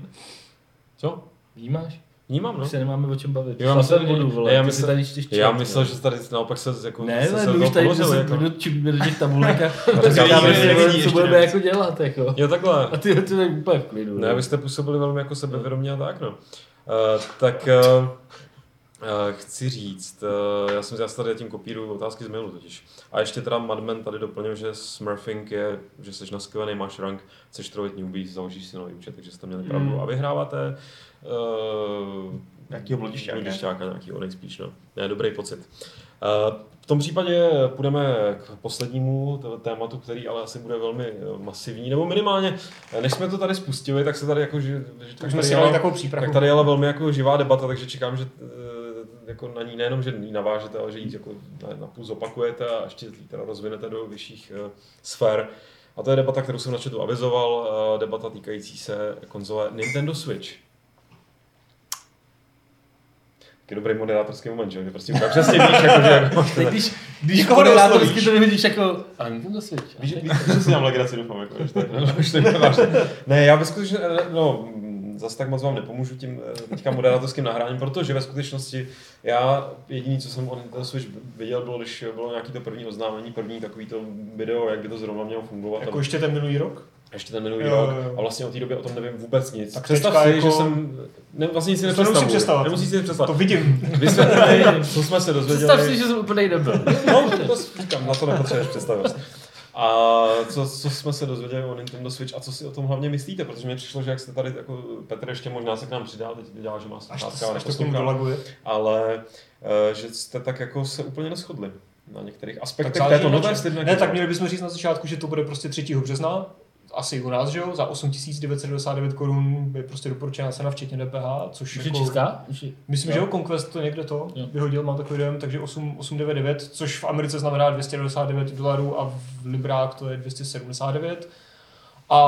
Co? Vnímáš? Vnímám, no. Už se nemáme o čem bavit. Jo, já jsem vodu, vole. já si tady čteš Já chat, myslel, vole. že tady naopak se jako... Ne, se, ale se my do už tady ponořili, 10 jako. minut čipíme do těch tabulek a říkám, říkáme si, co budeme jako dělat. Jako. Jo, takhle. A ty, ty tak úplně v klidu. Ne, no. vy jste působili velmi jako sebevědomě a tak, no. Uh, tak uh, chci říct, uh, já jsem já si tady tím kopíruju otázky z mailu totiž. A ještě teda Madman tady doplnil, že smurfing je, že jsi naskvělený, máš rank, jsi trojit newbie, založíš si nový účet, takže jste měli pravdu. Mm. A vyhráváte uh, Nějakýho blodišťáka. Blodišťáka nějakýho nejspíš, no. Ne, dobrý pocit. Uh, v tom případě půjdeme k poslednímu tématu, který ale asi bude velmi eh, masivní, nebo minimálně, eh, než jsme to tady spustili, tak se tady jako, že, Tak jsme tady si jela- dali takovou přípravu. tak tady je ale velmi jako živá debata, takže čekám, že eh, jako na ní nejenom, že ji navážete, ale že ji jako na, na půl zopakujete a ještě ji teda rozvinete do vyšších uh, sfér. A to je debata, kterou jsem na chatu avizoval, uh, debata týkající se konzole Nintendo Switch. Taky dobrý moderátorský moment, že? Prostě úplně přesně víš, jako, že jako, Tak když, když moderátorsky neoslovíš. to nevidíš jako, a Nintendo Switch. Víš, teď- víš, že si nám legraci doufám, jako, že no, to je vážně. Ne, já ve skutečnosti, no, zase tak moc vám nepomůžu tím eh, teďka moderátorským nahráním, protože ve skutečnosti já jediný, co jsem o Nintendo Switch viděl, bylo, když bylo nějaký to první oznámení, první takový to video, jak by to zrovna mělo fungovat. Jako ještě ten minulý rok? ještě ten minulý Jo, rok. jo, jo. A vlastně od té doby o tom nevím vůbec nic. Tak Představ si, jako- že jsem... Ne, vlastně nic si To nemusím nepředstavuji. představovat. Nemusíš si představit. To vidím. Vysvětlili, co jsme se dozvěděli. Představ si, že jsem úplně nebyl. No, to říkám, na to nepotřebuješ představivost. A co, co jsme se dozvěděli o Nintendo Switch a co si o tom hlavně myslíte? Protože mi přišlo, že jak jste tady, jako Petr ještě možná se k nám přidá, teď dělá, že má sluchátka to, a až to ale eh, že jste tak jako se úplně neschodli na některých aspektech této nové Ne, tak měli bychom říct na začátku, že to bude prostě 3. března, asi u nás, že jo, za 8999 korun je prostě doporučená cena včetně DPH, což Už je jako, česká? Už je... myslím, Jo. že jo, Conquest to někde to Jo. vyhodil, mám takový dojem, takže 8, 899, což v Americe znamená 299 dolarů a v Librách to je 279. A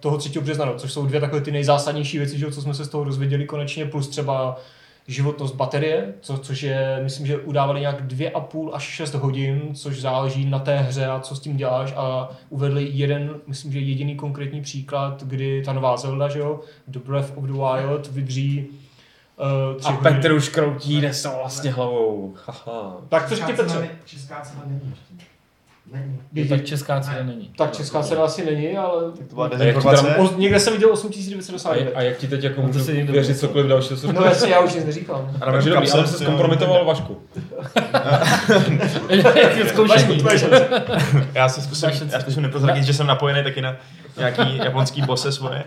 toho 3. března, no, což jsou dvě takové ty nejzásadnější věci, že jo, co jsme se z toho dozvěděli konečně, plus třeba životnost baterie, co, což je, myslím, že udávali nějak 2,5 až 6 hodin, což záleží na té hře a co s tím děláš a uvedli jeden, myslím, že jediný konkrétní příklad, kdy ta nová Zelda, že jo, The Breath of the Wild vydrží uh, tři A hodiny. Petr už kroutí nesouhlasně hlavou. Haha. Tak to řekni Česká Petře. Česká cena není ještě. Není. Jo, tak česká cena není. Tak česká cena asi není, ale To byla dezinformace. o, někde jsem viděl A, 8999. a jak ti teď jako to můžu věřit cokoliv dalšího, No jasně, já už nic neříkám. A Takže dobrý, ale se zkompromitoval Vašku. Zkoušení. Já si zkusím, já zkusím neprozradit, že jsem napojený taky na nějaký japonský bose svoje.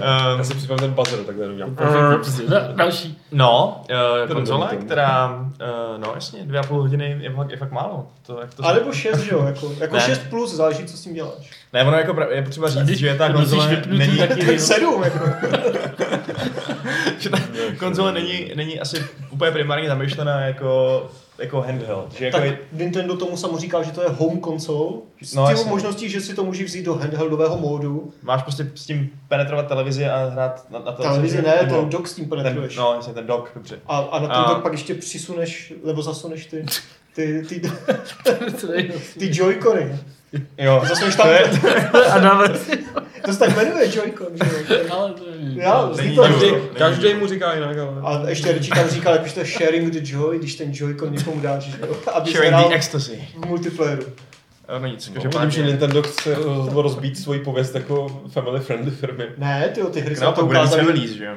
Já Um, si připravím ten buzzer, tak jenom dělám. Přesně, da- Další. no, uh, konzole, která, uh, no jasně, dvě a půl hodiny je fakt, je fakt málo. To, jak to A nebo 6, že jo, jako, jako Ne. 6 plus, záleží, co s tím děláš. Ne, ono jako pra- je potřeba říct, Když že ta konzole není, taky, Tak 7, jako. že ta konzole není, není asi úplně primárně zamýšlená jako, jako handheld. Že jako Tak je, Nintendo tomu samo říká, že to je home console. S No, no, jasně. možností, že si to můžeš vzít do handheldového módu. máš prostě s tím penetrovat televizi a hrát na, na Televizi ne, nebo ten dock s tím ten, penetruješ. no, jasně, ten dock, dobře. A, a na ten A- dock pak ještě přisuneš, nebo zasuneš ty, ty, ty, je- ty joycony. Jo, Zasuneš tam, to je, A dáme to se tak jmenuje joycon, že jo. Ale to je... Já, Není to, Každý, Není každý mu říká jinak, ale... a ještě Richie tam říkal, jak už to je sharing the joy, když ten joycon někomu dáš, že jo, aby sharing the ecstasy. v multiplayeru. No nic, Vidím, že každopádně. Nintendo chce roz- rozbít svoji pověst jako family friendly firmy. Ne, ty, ty hry se na No, to ukázaly, že jo?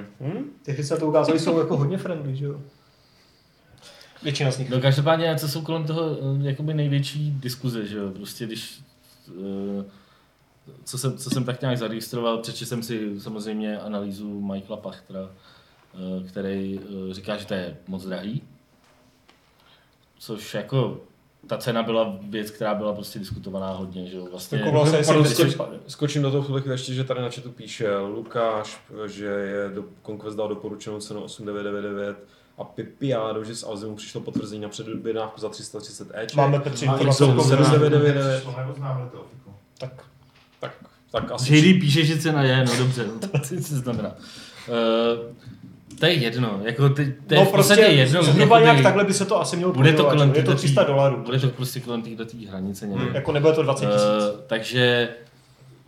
ty hry se na to ukázaly, jsou jako hodně friendly, že jo. Většina z nich. No každopádně, co jsou kolem toho eh, jakoby největší diskuze, že jo, prostě když, eh, co jsem, co jsem tak nějak zaregistroval, přečetl jsem si samozřejmě analýzu Michaela Pachtera, eh, který říká, že to je moc drahý, což jako ta cena byla věc, která byla prostě diskutovaná hodně, že jo, vlastně. Jako vlastně, Pardon, jestli- skoč, skočím do toho chvíli ještě, že tady na chatu píše Lukáš, že je do, Conquest dal doporučenou cenu 8999 a Pipiádo, že z Alzimu přišlo potvrzení na předobědávku za 330 E. Máme Petři A informace o Xbox tom, že- 7999. To neoznámili to, Fiku. Tak Tak, tak asi... JD píše, že cena je, no dobře, no to co znamená. Uh, to je jedno, jako ty, to je no prostě jedno. zhruba jakoby- nějak takhle by se to asi mělo Bude to kolem? Je to této 300 dolarů. Bude to prostě kolem této hranice někde. Jako nebude to 20 tisíc. Uh, takže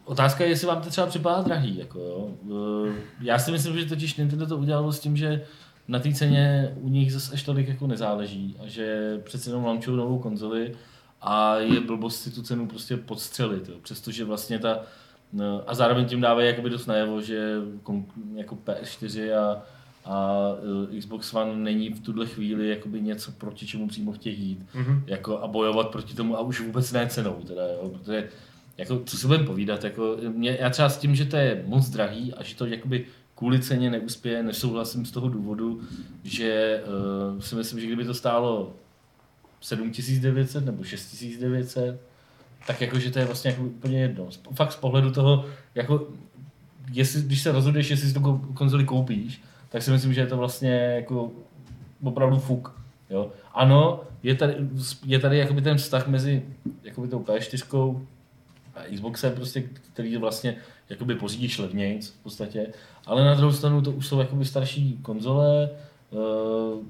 otázka je, jestli vám to třeba připadá drahý. Jako, jo. Uh, já si myslím, že totiž Nintendo to udělalo s tím, že na té ceně u nich zase až tolik jako nezáleží a že přece jenom launchují novou konzoli a je blbost si tu cenu prostě podstřelit, jo. přestože vlastně ta no, a zároveň tím dávají jakoby dost najevo, že jako PS4 a, a eh, Xbox One není v tuhle chvíli jakoby něco, proti čemu přímo chtějí jít Mhm. jako, a bojovat proti tomu a už vůbec ne cenou, teda, jo, protože jako, co si budeme povídat, jako, mě, já třeba s tím, že to je moc drahý a že to jakoby kvůli ceně neuspěje, nesouhlasím z toho důvodu, že uh, si myslím, že kdyby to stálo 7900 nebo 6900, tak jakože to je vlastně jako úplně jedno. Fakt z pohledu toho, jako, jestli, když se rozhodneš, jestli si tu ko- konzoli koupíš, tak si myslím, že je to vlastně jako opravdu fuk. Jo? Ano, je tady, je tady jakoby ten vztah mezi jakoby tou P4 a Xboxem, prostě, který vlastně jakoby pořídíš levnějc v podstatě, ale na druhou stranu to už jsou jakoby starší konzole, uh,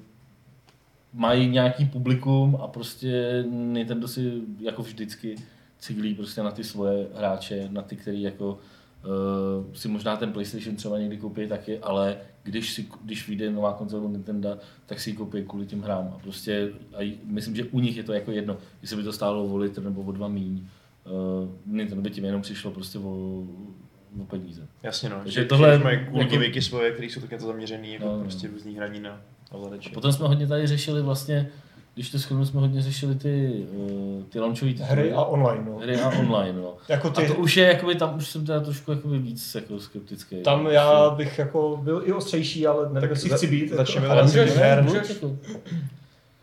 mají nějaký publikum a prostě Nintendo si jako vždycky ciglí prostě na ty svoje hráče, na ty, který jako uh, si možná ten PlayStation třeba někdy koupí taky, ale když, si, když vyjde nová konzole Nintendo, tak si ji koupí kvůli těm hrám. A prostě a myslím, že u nich je to jako jedno, jestli by to stálo o litr nebo o dva míň. Uh, Nintendo by tím jenom přišlo prostě o, o peníze. Jasně no, Takže že tohle mají cool jako- gimmicky svoje, které jsou také to zaměřený, jako No, no. prostě různý hraní na ovladači. Potom jsme hodně tady řešili vlastně, když to shrnu, jsme hodně řešili ty, uh, ty launchový tituly. Hry a online, no. hry a online, no. Jako A ty, to už je, jakoby, tam už jsem teda trošku jakoby víc jako skeptický. tam já bych jako byl i ostřejší, ale nevím, jestli za- chci být. začneme jako, teda ale těch můžeš, můžeš. Můžeš,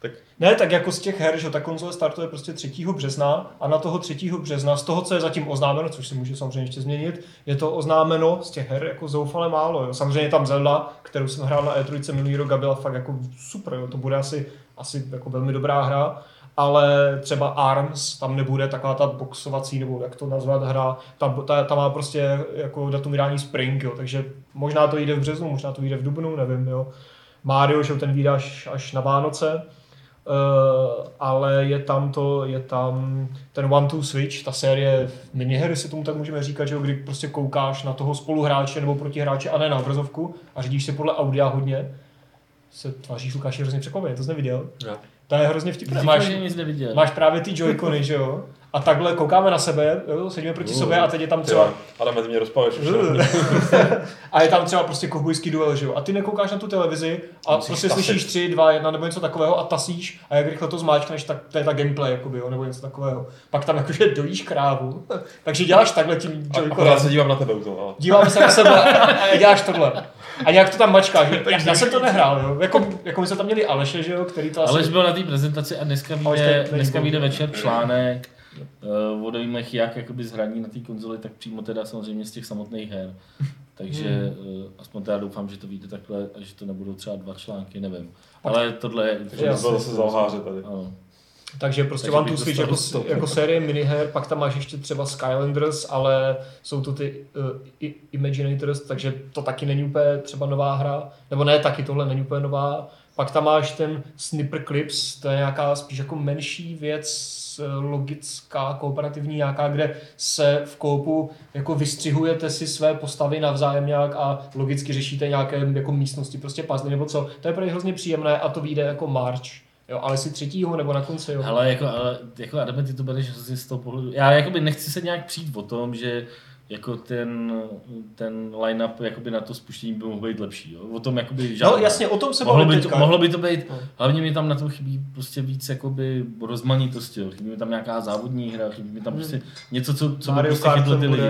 jako, Ne, tak jako z těch her, že ta konzole startuje prostě 3. března a na toho 3. března, z toho, co je zatím oznámeno, což se může samozřejmě ještě změnit, je to oznámeno z těch her jako zoufale málo. Jo. Samozřejmě tam Zelda, kterou jsem hrál na E3 minulý rok a byla fakt jako super, jo. to bude asi, asi jako velmi dobrá hra, ale třeba ARMS, tam nebude taková ta boxovací, nebo jak to nazvat, hra, ta, ta, ta má prostě jako datum vydání Spring, jo. takže možná to jde v březnu, možná to jde v dubnu, nevím, jo. Mario, že ten vyjde až, až na Vánoce, Uh, ale je tam to, je tam ten One Two Switch, ta série minihery si tomu tak můžeme říkat, že kdy prostě koukáš na toho spoluhráče nebo protihráče a ne na obrazovku a řídíš se podle audia hodně. Se tváříš Lukáši hrozně překvapeně, to jsi neviděl. Já. To je hrozně vtipné. Máš, nic neviděl. máš právě ty joycony, že jo? A takhle koukáme na sebe, jo? sedíme proti Uh, sobě a teď je tam třeba... Adame, ty mě Uh. ne? a je tam třeba prostě kovbojský duel, že jo? A ty nekoukáš na tu televizi a Musíš prostě tasit. slyšíš 3, 2, 1 nebo něco takového a tasíš a jak rychle to zmáčkneš, tak to je ta gameplay, jakoby, jo? nebo něco takového. Pak tam jakože dojíš krávu, takže děláš takhle tím A- Akorát joyconem. se dívám na tebe u toho, ale... Díváme se na sebe a děláš tohle. A nějak to tam mačkáš. Já, já jsem to nehrál, jo. Jako, jako my jsme tam měli Aleše, že jo, který to asi... Aleš byl na té prezentaci a dneska vyjde, dneska vyjde večer článek uh, o dojmech jak jakoby z hraní na té konzoli, tak přímo teda samozřejmě z těch samotných her. Takže uh, aspoň teda doufám, že to vyjde takhle a že to nebudou třeba dva články, nevím. Ale tohle je... Takže to bylo zase tady. Ano. Takže prostě Takže One to Switch jako, stop. jako série miniher, pak tam máš ještě třeba Skylanders, ale jsou to ty uh, i- Imaginators, takže to taky není úplně třeba nová hra, nebo ne, taky tohle není úplně nová. Pak tam máš ten Snipper Clips, to je nějaká spíš jako menší věc, eh, logická, kooperativní nějaká, kde se v koupu jako vystřihujete si své postavy navzájem nějak a logicky řešíte nějaké jako místnosti, prostě puzzle nebo co. To je pro ně hrozně příjemné a to vyjde jako March. Jo, ale si třetího nebo na konci, jo. Ale jako, ale, jako Adame, ty to bereš z toho pohledu. Já jakoby nechci se nějak přijít o tom, že jako ten, ten line-up jakoby na to spuštění by mohl být lepší. Jo? O tom jakoby No žádná. jasně, o tom se mohlo by, to, mohlo by to být, No. hlavně mi tam na to chybí prostě víc jakoby rozmanitosti, jo. chybí mi tam nějaká závodní hra, chybí mi tam prostě něco, co, co by Mario prostě Kart chytlo ty lidi.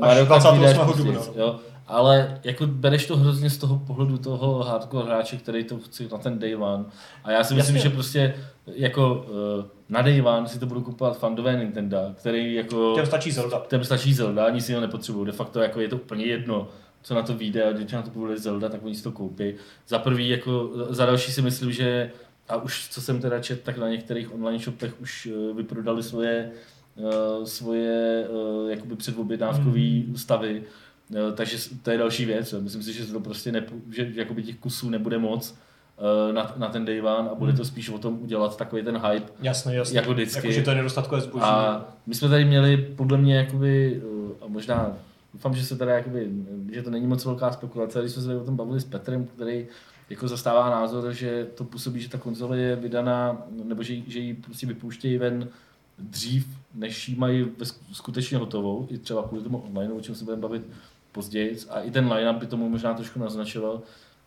Mario Kart vyjde až 28. později, dubna. jo. Ale jako bereš to hrozně z toho pohledu toho hardcore hráče, který to chce na ten day one. A já si myslím, Jasně. že prostě jako uh, na day one si to budou kupovat fandové Nintendo, který jako... Těm stačí Zelda. Těm stačí Zelda, nic jiného nepotřebují. De facto jako je to úplně jedno, co na to vyjde a když na to bude Zelda, tak oni si to koupí. Za prvý, jako, za další si myslím, že a už co jsem teda čet, tak na některých online shopech už eh, vyprodali svoje, eh, svoje eh, jakoby předobjednávkové Hmm. stavy. Takže to je další věc. jo. Myslím si, že to prostě nepu, že jakoby těch kusů nebude moc eh, na, na ten day one a bude to spíš o tom udělat takový ten hype, Jasně, jasně. Jako vždycky. Jako, že to je nedostatkové zboží. a my jsme tady měli podle mě jakoby, eh, a možná doufám, že se teda jakoby, že to není moc velká spekulace, když jsme se tady o tom bavili s Petrem, který jako zastává názor, že to působí, že ta konzole je vydaná, nebo že, že ji prostě vypouštějí ven dřív, než ji mají skutečně hotovou, i třeba kvůli tomu online, o čem se budeme bavit později. A i ten line-up by tomu možná trošku naznačoval.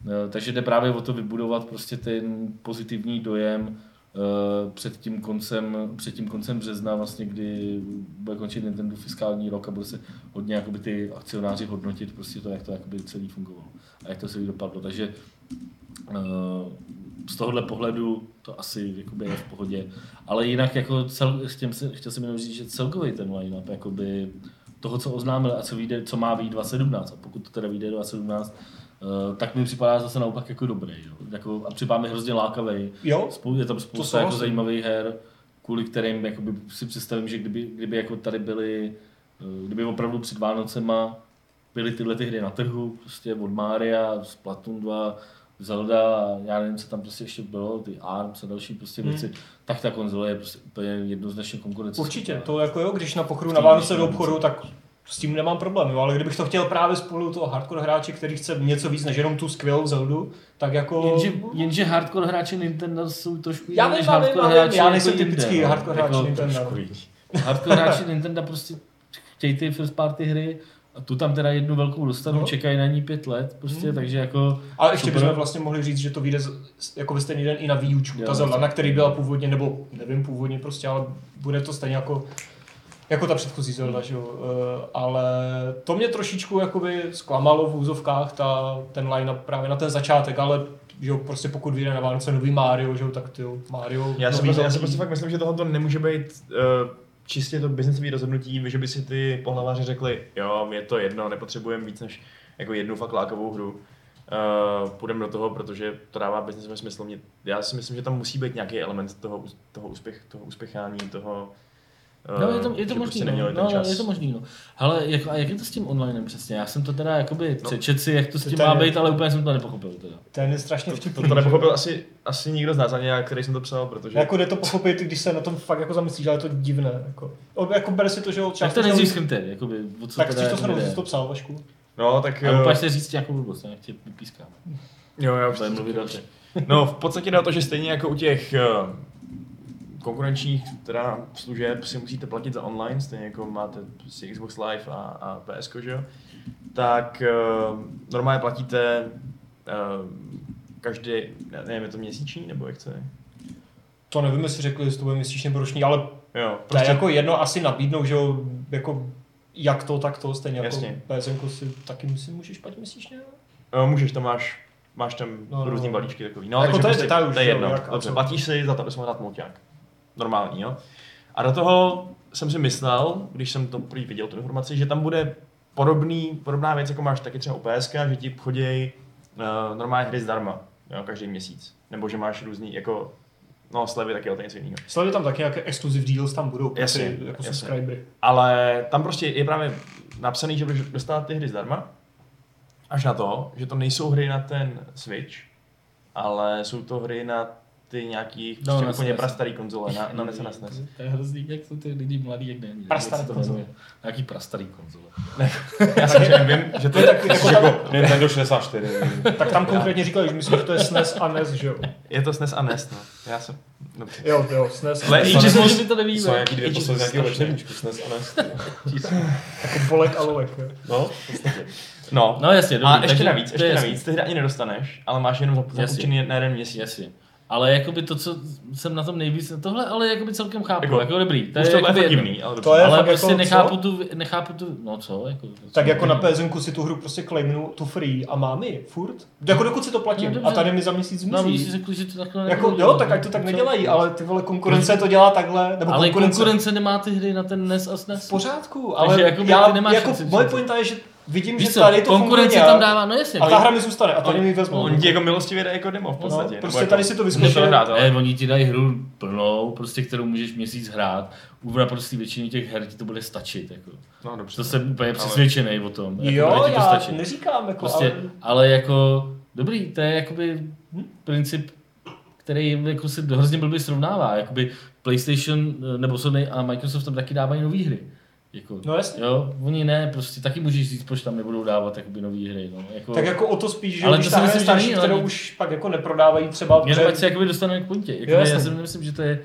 Eh, Takže jde právě o to vybudovat prostě ten pozitivní dojem eh, před tím koncem, před tím koncem března, vlastně, kdy bude končit Nintendo fiskální rok a bude se hodně jakoby, ty akcionáři hodnotit prostě to, jak to jakoby celý fungovalo a jak to celý dopadlo. Takže eh, z tohohle pohledu to asi jakoby je v pohodě. Ale jinak jako cel, chtěl, jsem, chtěl jsem jenom říct, že celkový ten line-up jakoby toho, co oznámili a co, vyjde, co má být 2017 a pokud to teda vyjde 2017, eh, tak mi připadá zase naopak jako dobrý. Jo. Jako, a připadá mi hrozně lákavý. Jo, Spou- je tam spousta jako zajímavých her, kvůli kterým jakoby, si představím, že kdyby, kdyby jako tady byly, eh, kdyby opravdu před Vánocema byly tyhle ty hry na trhu, prostě od Mária, Splatoon 2, Zelda a já nevím, co tam prostě ještě bylo, ty ARMS a další prostě Hmm. věci, tak ta konzole je prostě úplně jednoznačně konkurence. určitě. To jako jo, když na pochodu V na Vánoce do obchodu, tak s tím nemám problém, jo. ale kdybych to chtěl právě spolu toho hardcore hráče, který chce něco víc než jenom tu skvělou Zeldu, tak jako... Jenže, jenže hardcore hráči Nintendo jsou trošku Já než hardcore já vím, hráči já jako nejsem typický hardcore hráč Jako- Nintendo. Hardcore hráči Nintendo prostě chtějí ty first party hry a tu tam teda jednu velkou dostanou, No. čekají na ní pět let, prostě, Hmm. takže jako... Ale ještě Super. bychom vlastně mohli říct, že to vyjde jako ve stejný den i na Wii Učku, Jo, ta Zelda, na který byla původně, nebo nevím původně prostě, ale bude to stejně jako jako ta předchozí Zelda, že jo. Eh, Ale to mě trošičku jakoby zklamalo v úzovkách ta, ten line-up právě na ten začátek, ale že jo, prostě pokud vyjde na Vánoce nový Mario, že jo, tak ty jo, Mario. Já si, prostě, já si prostě fakt myslím, že tohle nemůže být uh, čistě to biznesové rozhodnutí, že by si ty pohlaváři řekli, jo, je to jedno, nepotřebujeme víc než jako jednu fakt lákavou hru. Uh, půjdeme do toho, protože to dává biznesový smysl. Mě, já si myslím, že tam musí být nějaký element toho, toho, úspěch, toho úspěchání, toho, No, je to, je to možný, prostě no. no, čas. je to možný, no. Ale jako, a jak je to s tím onlinem přesně? Já jsem to teda jakoby No. přečet si, jak to s tím je- má být, ale úplně jsem to nepochopil teda. Ten je strašně To, vtipný. to, to nepochopil asi, asi nikdo z nás, ani já, který jsem to psal, protože... Jako jde to pochopit, když se na tom fakt jako zamyslíš, ale je to divné. Jako, O- jako bere si to, že jo, Tak to nejdřív schrňte, jakoby, o co Tak teda chceš to jsi to psal, Vašku? No, tak... A eh, úplně se říct nějakou blbost, já tě vypískám. Jo, já už to mluvit. No, v podstatě jde o to, že stejně jako u těch eh, konkurenčních teda služeb si musíte platit za online, stejně jako máte prostě Xbox Live a, a PS, že jo? Tak uh, normálně platíte uh, každý, ne- nevím, je to měsíční, nebo jak to je? To nevím, jestli řekli, jestli to bude měsíční nebo roční, ale Jo, prostě... to prostě je jako jedno asi nabídnou, že jo, jako jak to, tak to, stejně jako Jasně. PSN si taky myslím, můžeš platit měsíčně. Jo, můžeš, tam máš, máš tam No, no, no, různý no. balíčky takový. No, Jako to je prostě, detail to je jedno. jak Dobře, platíš si za to, abys mohl dát mulťák. Normální, jo. A do toho jsem si myslel, když jsem to prý viděl, tu informaci, že tam bude podobný, podobná věc, jako máš taky třeba u PSK, že ti chodí uh, normálně hry zdarma, jo, každý měsíc. Nebo že máš různý, jako, no slevy taky, ale to něco jiného. Sleduje tam taky nějaké exclusive deals, tam budou pro Jasně, ty jako jasně. subscribery. Ale tam prostě je právě napsaný, že budeš dostat ty hry zdarma, až na to, že to nejsou hry na ten Switch, ale jsou to hry na ty nějaký No, prostě na úplně prastarý konzole, na, na NES a na SNES. To je hrozný, jak jsou ty lidi mladí, jak není. Prastarý konzole. Nějaký prastarý konzole. Já takže vím, že to je, tak jako Jako tam, Nintendo 64. tak tam konkrétně říkali, že myslím, že to je SNES a NES, že jo? je to SNES a NES, no. Já jsem, dobře. Jo, jo, SNES. Ale Ale i Že když jsme, jsme- že to nevíme. Jsou nějaký dvě poslední nějakého večerníčku, SNES a NES. jako bolek a lolek. jo. No. No, No jasně, dobrý, a ještě navíc, ještě navíc, ty hry ani nedostaneš, ale máš jenom Jasně. započtený na jeden měsíc. Jasně. Ale jakoby to, co jsem na tom nejvíc, tohle ale jakoby celkem chápu, Jako, jako, jako dobrý. To Už je to fakt jedno. divný, ale. To je ale prostě jako, nechápu co? tu, nechápu tu, no co, jako. Tak co- jako na PSN si tu hru prostě claimnu tu free a mám ji furt. Jako dokud si to platím. No, a tady mi za měsíc No, oni si zmizí. řekli, že to takhle Jako, jo, dělat, tak no. ať to tak Co? nedělají, ale ty vole konkurence to dělá takhle, nebo Ale konkurence. konkurence nemá ty hry na ten NES a SNES. V pořádku, Takže ale jakoby já, ty nemáš jako, moje pointa je, že vidím, Víš že tady to funguje konkurence nějak, tam dává, no jasně. a ta hra mi zůstane a tady mi ji vezmou. On ti jako milostivě dá jako demo v podstatě. No, prostě jako- tady si to ale- Ne, oni ti dají hru plnou, prostě kterou můžeš měsíc hrát. U naprostý většině těch her ti to bude stačit. Jako. No dobře. To jsem úplně přesvědčený o tom. Jako Jo, to já stačit. neříkám, jako, Prostě, ale... ale jako, dobrý, to je jakoby princip, který jako se hrozně blbě srovnává. Jakoby PlayStation eh, nebo Sony a Microsoft tam taky dávají nové hry. Jako, No jasně. Jo, oni ne, prostě taky můžeš říct, proč tam nebudou dávat jakoby nové hry. No. Jako, Tak jako o to spíš, že Ale když to myslím, že starší, není, kterou už pak jako neprodávají třeba, Jenom že- ať se jakoby dostaneme k pointě. Jako, Jo, já si nemyslím, že to je,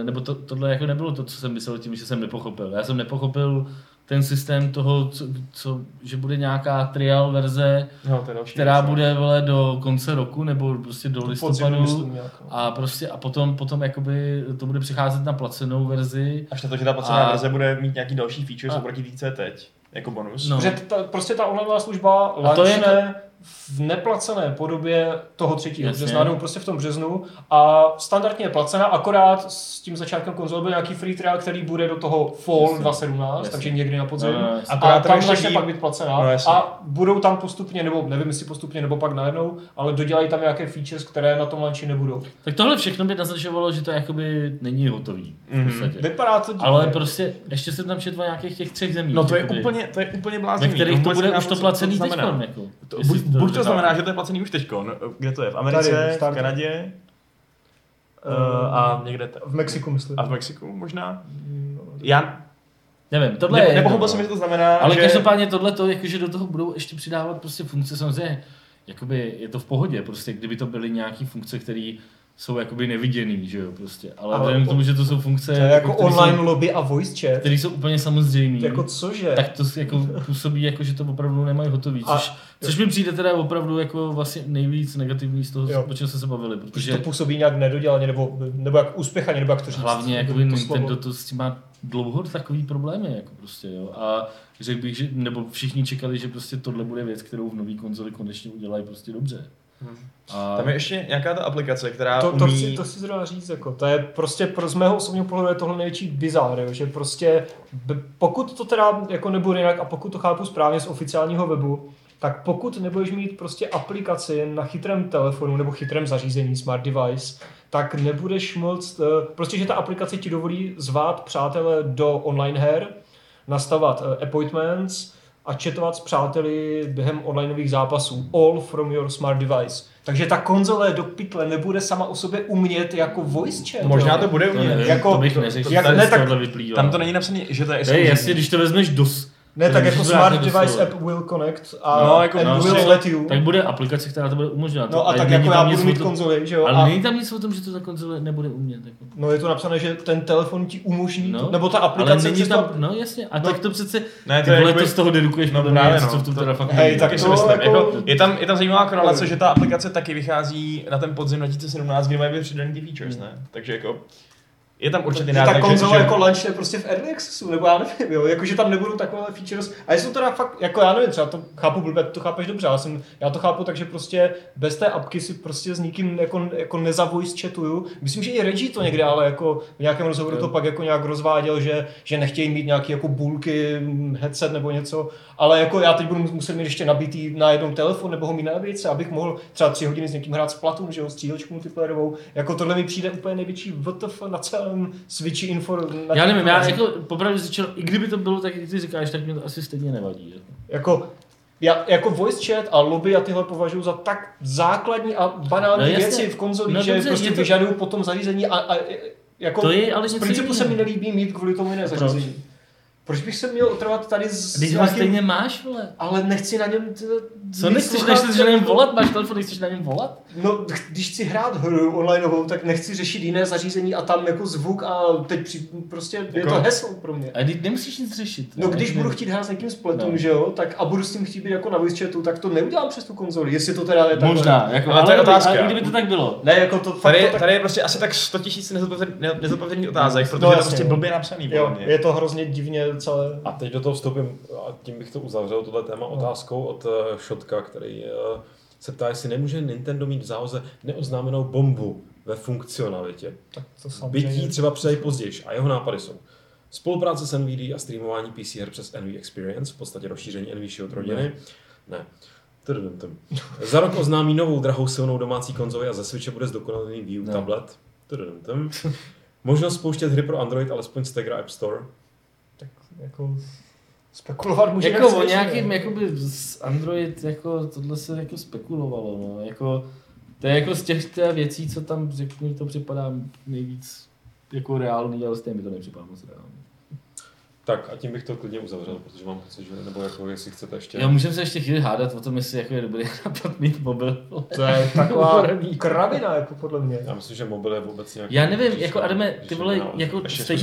eh, nebo to, tohle jako nebylo to, co jsem myslel tím, že jsem nepochopil. Já jsem nepochopil ten systém toho, co, co, že bude nějaká trial verze, No, která věc, no. bude vole, do konce roku nebo prostě do listopadu myslím, no. a prostě a potom, potom jakoby to bude přicházet na placenou verzi. Až na to, že ta placená A- verze bude mít nějaký další features A- oproti té, co je teď, jako bonus. No. Protože ta, prostě ta onlineová služba A to je launchne v neplacené podobě toho třetího Jasně. března, nebo prostě v tom březnu a standardně je placena, akorát s tím začátkem konzole byl nějaký free trial, který bude do toho fall Jasně. 2017, Jasně. takže někdy na podzim. No, no, a tam začne pak být placená. No, jasně. a budou tam postupně, nebo nevím jestli postupně, nebo pak najednou, ale dodělají tam nějaké features, které na tom launchi nebudou. Tak tohle všechno by naznačovalo, že to jakoby není hotový. V Mhm. podstatě. Vypadá to divně. Ale prostě ještě jsem tam četl nějakých těch třech zemích. No to je jakoby, úplně, to je úplně ve blázivý. kterých to bude už to placený. Jako, To, buď, buď to znamená, že to je placený už teďko. Kde to je? V Americe, Tady, v v. Kanadě Eh, uh, a někde t- v Mexiku myslím. a v Mexiku možná? Já Nevím, tohle ne, je... nepochopil jsem, no. že to znamená, Ale že... každopádně tohle to, jakože do toho budou ještě přidávat prostě funkce, samozřejmě, jakoby je to v pohodě, prostě kdyby to byly nějaký funkce, které jsou jakoby neviděný, že jo, prostě. Ale, Ale vzhledem k to- tomu, že to jsou funkce, To je jako které online jsou, lobby a voice chat. které jsou úplně samozřejmé, Jako cože? tak to jako působí jako, že to opravdu nemají hotový, A- což, což mi přijde teda opravdu jako vlastně nejvíc negativní z toho, Jo. o čem jsme se bavili, Protože to působí nějak nedodělaně, nebo, nebo jak úspěchaně, nebo jak to říct. hlavně jako to Nintendo to s tím má dlouho takový problémy, jako prostě, jo. A řekl bych, že, nebo všichni čekali, že prostě tohle bude věc, kterou v nový konzoli konečně udělají prostě dobře. A Tam je ještě nějaká ta aplikace, která To, to, umí... chci, to chci zrovna říct, jako, to je prostě pro, z mého osobního pohledu je tohle největší bizár, jo, že prostě pokud to teda jako nebude jinak a pokud to chápu správně z oficiálního webu, tak pokud nebudeš mít prostě aplikaci na chytrém telefonu nebo chytrém zařízení, smart device, tak nebudeš moct, eh, prostě že ta aplikace ti dovolí zvát přátele do online her, nastavovat eh, appointments a chatovat s přáteli během onlineových zápasů. All from your smart device. Takže ta konzole do pytle nebude sama o sobě umět jako voice chat. Možná jo? to bude to, umět. nevím, jako- to bych neřekl, jak- ne, tak- tohle vyplývá. Tam to není napsané, že to je exkluzivní. jasně, když to vezmeš do, s- Ne, tak jako Smart Device. App will connect a No, jako and no, will no, let you. Tak bude aplikace, která to bude umožňovat. No a tak není jako já budu mít konzoli, že jo? Ale a, není tam nic o tom, že to ta konzole nebude umět. Jako. No je to napsané, že ten telefon ti umožní No, to, nebo ta Ale aplikace není přes tam, to- no jasně, a No. tak to přece, Ne, ty to je vole, jakoby- to z toho dedukuješ No právě, co no. v tom To- teda fakt hej, není. tak to jako- jako, je, tam, je tam zajímavá korelace, Nevím. že ta aplikace taky vychází na ten podzim 2017, kdy mají být přidaný ty features, ne? Takže jako je tam určitě že ta konzole že- jako launchne prostě v early accessu, nebo já nevím, jo, jako že tam nebudou takové features. A jsou teda fakt, jako já nevím, třeba to chápu blbě, to chápeš dobře, já, jsem, já to chápu tak, že prostě bez té apky si prostě s nikým jako, jako nezavoice chatuju. Myslím, že i Reggie to někde, ale jako v nějakém rozhovoru to pak jako nějak rozváděl, že, že nechtějí mít nějaký jako bulky, headset nebo něco, ale jako já teď budu muset mít ještě nabitý na jednom telefon nebo ho mít na nabíječce, abych mohl třeba tři hodiny s někým hrát Splatoon, že jo, střílečku multiplayerovou. Jako tohle mi přijde úplně největší WTF na celém Switchi info. Na Já nevím, já jako popravdě řečeno, i kdyby to bylo tak, jak ty říkáš, tak mě to asi stejně nevadí. Jako. Jako, já, jako voice chat a lobby a tyhle považuji za tak základní a banální No jasně. věci v konzoli, No že dobře, prostě to- vyžadují potom zařízení a, a jako To je ale z něco principu se mi nelíbí mít kvůli tomu jiné zařízení. Proč bych se měl otrvat tady s Když ho nějakým- stejně máš, vole. Ale nechci na něm... T- Co nechceš, nechceš na něm volat? Máš telefon, nechceš na něm volat? No, když chci hrát hru onlineovou, tak nechci řešit jiné zařízení a tam jako zvuk a teď při, prostě je Jako- to heslo pro mě. A ty nemusíš nic řešit. No když budu chtít hrát s někým spletům, No. že jo, tak a budu s tím chtít být jako na voice chatu, tak to neudělám přes tu konzoli, jestli to teda je takhle. Možná, jako, Ale ale, to je ale, otázka. ale, kdyby to tak bylo. Ne, jako to fakt Tady, to tak... tady je prostě asi tak 100 tisíc nezodpovědných otázek, No, protože je to jasně, prostě blbě napsaný, Jo, je to hrozně divně celé. A teď do toho vstoupím a tím bych to uzavřel, tohle téma otázkou od uh, Shotka, který uh, se ptá, jestli nemůže Nintendo mít v záloze neoznámenou bombu ve funkcionalitě. Tak to Bytí třeba přidají později a jeho nápady jsou spolupráce s NVD a streamování PC her přes NV Experience, v podstatě rozšíření NV Shield rodiny. Ne. Tududum. Za rok oznámí novou drahou silnou domácí konzoli a ze Switche bude zdokonalený Wii U Ne. tablet. Možnost spouštět hry pro Android alespoň z Tegra App Store. Jako spekulovat může Jako o nějakým, jakoby z Android, jako tohle se jako spekulovalo, no, jako to je jako z těch věcí, co tam řeknu, to připadá nejvíc jako reálný, ale stejně mi to nepřipadá moc reálný. Tak a tím bych to klidně uzavřel, protože mám pocit, že nebo jako jestli chcete ještě... Já můžeme se ještě chvíli hádat o tom, jestli jako je dobrý nápad mít mobil. To je taková kravina, jako podle mě. Já myslím, že mobil je vůbec nějaký... Já nevím, když jako Adame, ty vole, jako stejně.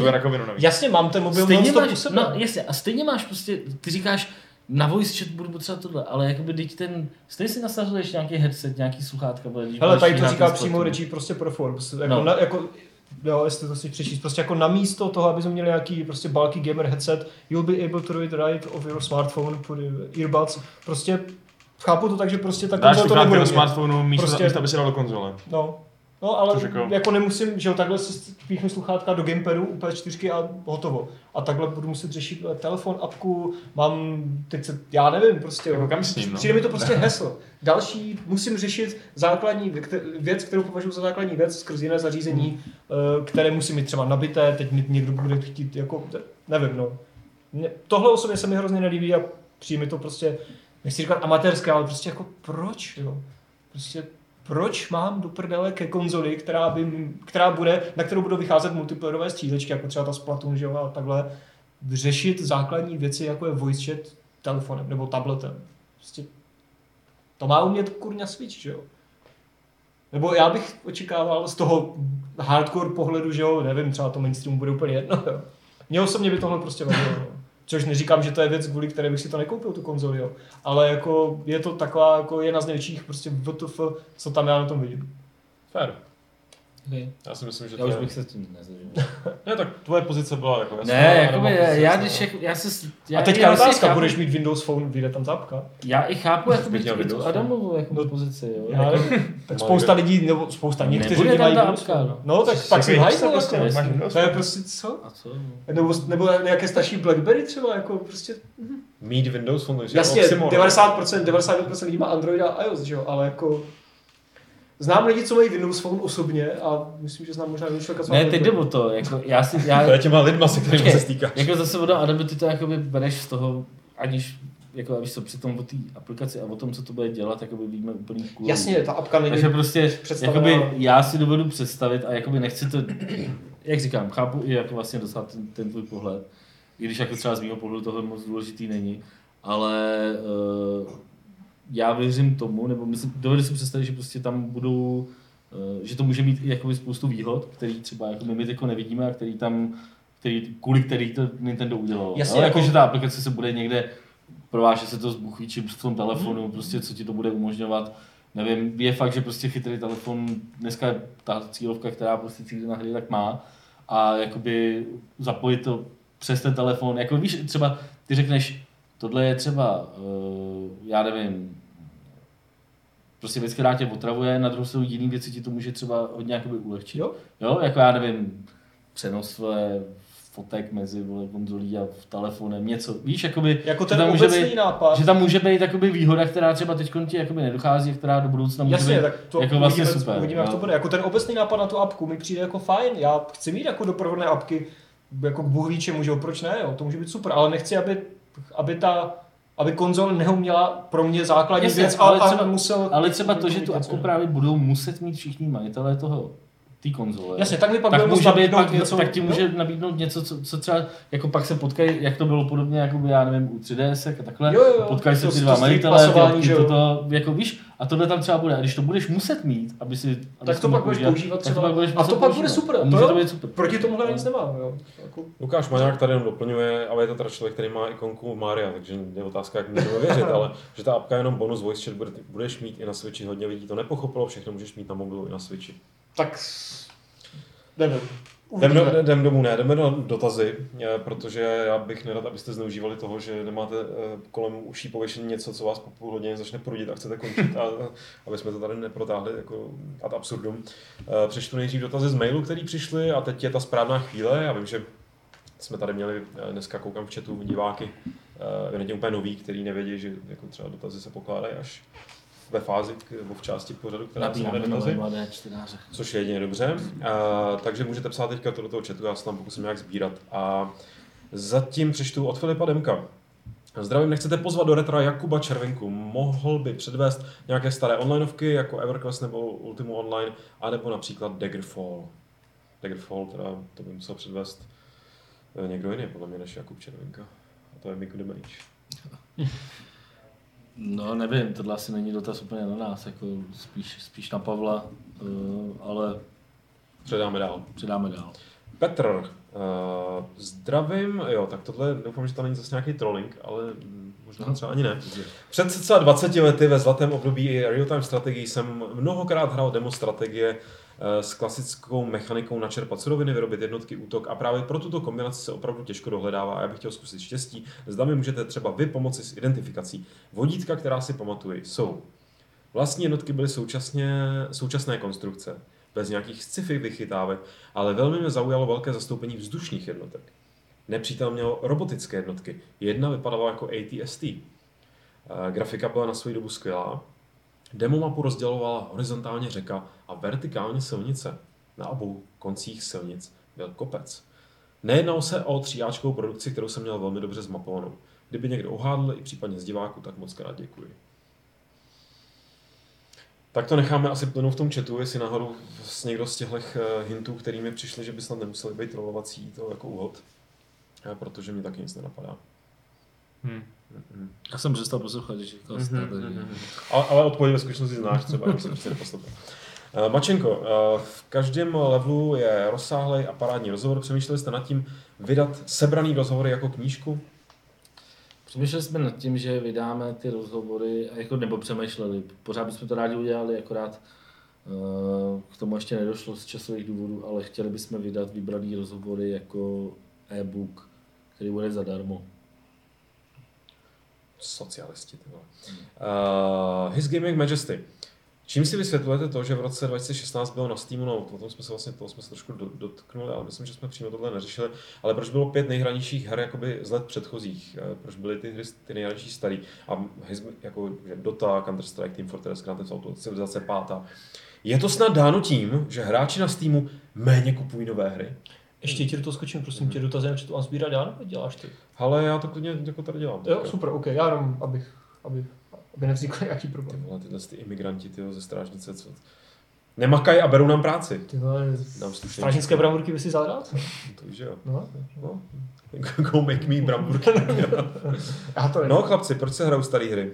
Jasně, mám ten mobil stejně máš, no jasně, a stejně máš prostě, ty říkáš, na voice chat budu potřebovat tohle, ale jakoby teď ten, stejně si nasazuješ nějaký headset, nějaký sluchátka, když Hele, tady to říká přímo. Richie prostě pro Forbes. Jako, No. na, jako Jo, jestli to si přečíst, prostě jako na místo toho, aby jsme měli nějaký prostě bulky gamer headset, you'll be able to read right of your smartphone, put earbuds, prostě chápu to tak, že prostě ta konzole to nebude do mít. smartphonu místo, Prostě- místo aby si dal do konzole. No, no ale jako... jako- nemusím, že jo, takhle si píchnu sluchátka do gamepadu u PS4 a hotovo. A takhle budu muset řešit eh, telefon, apku, mám, teď se, já nevím, prostě. Jako kam s ním, no? Přijde mi to prostě heslo. Další, musím řešit základní vě- věc, kterou považuji za základní věc skrz jiné zařízení, eh, které musím mít třeba nabité, teď mi někdo bude chtít, jako, nevím, no. Mě, tohle osobně se mi hrozně nelíbí a přijde mi to prostě, nechci říkat amatérské, ale prostě jako proč, jo. Prostě proč mám do prdele ke konzoli, která, by, která bude, na kterou budou vycházet multiplayerové střílečky, jako třeba ta Splatoon, že jo, a takhle, řešit základní věci, jako je voice chat telefonem nebo tabletem. Prostě to má umět kurňa Switch, že jo. Nebo já bych očekával z toho hardcore pohledu, že jo, nevím, třeba to mainstreamu bude úplně jedno, jo. Mně osobně by tohle prostě vadilo, jo. Což neříkám, že to je věc, kvůli které bych si to nekoupil, tu konzoli, jo. Ale jako je to taková jako jedna z největších prostě VTF, co tam já na tom vidím. Fair. Okay. Já si myslím, že Já to už je... bych se s tím nezažil. Ne, tak tvoje pozice byla jako jasná. Ne, a jakoby, já, když, jako, já se, já, a teďka je otázka, chápu- budeš mít Windows Phone, vyjde tam zápka. Já i chápu, jako bych by měl tu Windows Adamovou jako No, pozici, jo. Já Jako, tak spousta lidí, nebo spousta, někteří lidi tam mají Windows no. No, tak pak si hajzl, prostě, To je prostě co? a co? Nebo, nebo nějaké starší Blackberry třeba, jako prostě Mít Windows Phone, Jasně, oxymoron. 90%, 99% lidí má Android a iOS, že jo, ale jako... Znám lidi, co mají Windows Phone osobně a myslím, že znám možná jeden člověka, co má Ne, teď jde to, jako já si, já, To je těma lidma, se kterými se stýkáš. Jako zase vodou Adamu, ty to jakoby bereš z toho, aniž jako víš co, při tom o té aplikaci a o tom, co to bude dělat, jakoby víme úplný kůl. Jasně, ta apka není... Takže prostě, představená. jakoby já si dovedu představit a jakoby nechci to, jak říkám, chápu i jako vlastně dostat ten, ten tvůj pohled, i když jako třeba z mého pohledu tohle moc důležitý není, ale uh, já věřím tomu, nebo myslím, dovedu si představit, že prostě tam budou, uh, že to může mít jakoby spoustu výhod, který třeba jako my teď nevidíme a který tam, který, kvůli který to Nintendo udělalo. Jasně, ale jako, jako- že ta aplikace se bude někde, prováže se to z buchvíčím v tom telefonu, prostě co ti to bude umožňovat. Nevím, je fakt, že prostě chytrý telefon, dneska je ta cílovka, která prostě cílí na hry, tak má. A jakoby zapojit to přes ten telefon, jako víš, třeba ty řekneš, tohle je třeba, uh, já nevím, prostě věc, která tě otravuje, na druhou stranu jiný věci ti to může třeba hodně jakoby ulehčit. Jo? jo, jako já nevím, přenos vole, fotek mezi vole, konzolí a v telefonem, něco, víš, jakoby, Jako že ten tam může být, nápad. že tam může být jakoby výhoda, která třeba teď ti jakoby nedochází, která do budoucna může Jasně, být tak to jako vlastně uvidíme, super. uvidíme, jak to bude. Jako ten obecný nápad na tu apku mi přijde jako fajn. Já chci mít jako doprovodné apky, jako Bůh ví čemu, že jo, proč ne, jo, to může být super, ale nechci, aby, aby ta aby konzole neuměla pro mě základní Jasně, věc ale třeba- musel... Ale třeba to, že tu apku právě budou muset mít všichni majitelé toho, té konzole. Jasně, tak mi pak tak bude může být nabídnout pak, něco, tak ti no? může nabídnout něco, co, co třeba jako pak se potkají, jak to bylo podobně, jako by, já nevím, u 3DS a takhle, Jo, jo, potkají se To- ty to dva ty že jo. toto, jako víš, a tohle tam třeba bude, a když to budeš muset mít, aby si... aby Tak to pak budeš používat to třeba. pak budeš A to pak bude super, A to jo. to být super. Proti tomuhle nic nemám, jo. Jako, Lukáš Maňák tady jenom doplňuje, ale je to teda člověk, který má ikonku Maria, takže je otázka, jak můžeme věřit, ale že ta apka je jenom bonus voice chat, bude- budeš mít i na Switchi, hodně lidí to nepochopilo, všechno můžeš mít na mobilu i na Switchi. Tak jdeme. Jdem, do, jdem domů, ne, jdeme na dotazy, eh, protože já bych nerad, abyste zneužívali toho, že nemáte eh, kolem uší pověšení něco, co vás po půl hodině začne prudit a chcete končit, a, aby jsme to tady neprotáhli jako ad absurdum. Eh, Přečtu nejdřív dotazy z mailu, který přišly a teď je ta správná chvíle. Já vím, že jsme tady měli, dneska koukám v chatu diváky, evidentně úplně nový, který nevědí, že jako třeba dotazy se pokládají až ve fázi nebo v části pořadu, která se jmenuje Napínáme dotazy. mladé čtenáře. Což je jedině dobře. Uh, takže můžete psát teďka to do toho chatu, já se tam pokusím nějak sbírat. A zatím přečtu od Filipa Demka. Zdravím, nechcete pozvat do retra Jakuba Červenku. Mohl by předvést nějaké staré onlineovky jako EverQuest nebo Ultimu Online, anebo například Daggerfall. Daggerfall, teda to by musel předvést eh, někdo jiný, podle mě, než Jakub Červenka. A to je Miku Damage. No nevím, tohle asi není dotaz úplně na nás, jako spíš, spíš na Pavla, uh, ale Předáme dál. předáme dál. Petr, uh, zdravím, jo, tak tohle doufám, že to není zase nějaký trolling, ale možná třeba ani ne. Před cca 20 lety ve zlatém období i real-time strategii jsem mnohokrát hrál demo strategie eh, s klasickou mechanikou načerpat suroviny, vyrobit jednotky, útok a právě pro tuto kombinaci se opravdu těžko dohledává a já bych chtěl zkusit štěstí. Zda mi můžete třeba vy pomoci s identifikací. Vodítka, která si pamatuji, jsou Vlastní jednotky byly současně, současné konstrukce, bez nějakých sci-fi vychytávek, ale velmi mě zaujalo velké zastoupení vzdušných jednotek. Nepřítel měl robotické jednotky. Jedna vypadala jako ATST. Eh, Grafika byla na svou dobu skvělá. Demo mapu rozdělovala horizontálně řeka a vertikálně silnice. Na obou koncích silnic byl kopec. Nejednalo se o tříáčkovou produkci, kterou jsem měl velmi dobře zmapovanou. Kdyby někdo ohádl, i případně z diváku, tak moc krát děkuji. Tak to necháme asi plynout v tom chatu, jestli náhodou s někdo z těchto hintů, který mi přišli, že by snad nemuseli být trollovací, to jako úhod. Eh, Protože mi taky nic nenapadá. Hmm. Mhm. Já jsem přestal poslouchat, když říkal jste, Mhm, takže... mhm. Ale, ale odpověď ve skutečnosti znáš třeba, jak se prostě neposlouchal. Eh, Mačenko, eh, v každém levelu je rozsáhlý a parádní rozhovor. Přemýšleli jste nad tím vydat sebraný rozhovory jako knížku? Přemýšleli jsme nad tím, že vydáme ty rozhovory, a jako, nebo přemýšleli, pořád bychom to rádi udělali, akorát uh, k tomu ještě nedošlo z časových důvodů, ale chtěli bychom vydat vybraný rozhovory jako e-book, který bude zadarmo. Socialisti, ty vole. Uh, His Gaming Majesty. Čím si vysvětlujete to, že v roce 2016 bylo na Steamu, no o tom jsme se vlastně toho jsme se trošku do- dotknuli, ale myslím, že jsme přímo tohle neřešili, ale proč bylo pět nejhranějších her jakoby z let předchozích, Eh, proč byly ty hry ty nejhranější starý a jako že Dota, Counter-Strike, Team Fortress, Grand Theft Auto, Civilizace pátá. Je to snad dáno tím, že hráči na Steamu méně kupují nové hry? Ještě ti do toho skočím, prosím tě, dotazy na chatu a sbírat já, nebo děláš ty? Ale já to klidně jako tady dělám. Jo, super, ok, já jenom, abych, aby, aby nevznikl nějaký Ty problém. vole, tyhle ty imigranti tyjo, ze strážnice, co... Nemakají a berou nám práci. Ty vole, slušně. strážnické bramburky by si vzal rád? To víš, že jo. No, No. Go make me bramburky. já to no chlapci, proč se hrajou staré hry?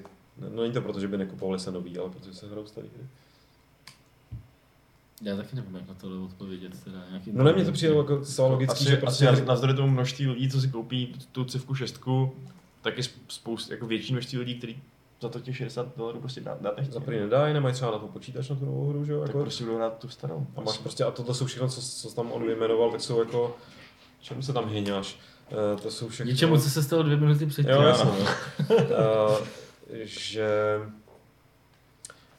No není to proto, že by nekupovali se nový, ale protože se hrajou staré hry. Já taky nevím, jak na to odpovědět. Teda, nějaký No ne, mně to přijde jako zcela logický, asi, že prostě... asi navzdory tomu množství lidí, co si koupí tu civku šestku, tak je spoust, jako větší množství lidí, kteří za to těch 60 dolarů prostě dát, dát nechtějí. Za první nedají, nemají třeba na to počítač na tu novou hru, že jo? Tak Jako, prostě budou hrát tu starou. a máš prostě, a tohle jsou všechno, co, co tam on vyjmenoval, tak jsou jako, čemu se tam hyňáš? Uh, to jsou všechno... Něčemu, co se stalo dvě minuty předtím. Jo, jasně. uh, že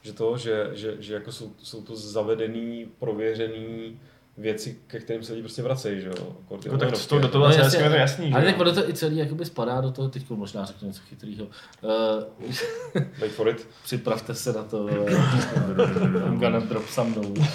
že to, že, že, že jako jsou, jsou to zavedený, prověřený věci, ke kterým se lidi prostě vracejí, že jo? Jako, tak jenom s tou do toho No, no, jasně, je to jasný, že Ale tak ono to i celý jakoby spadá do toho, teď možná řeknu něco chytrýho. Uh, Wait for it. připravte se na to. vole. I'm gonna drop some notes.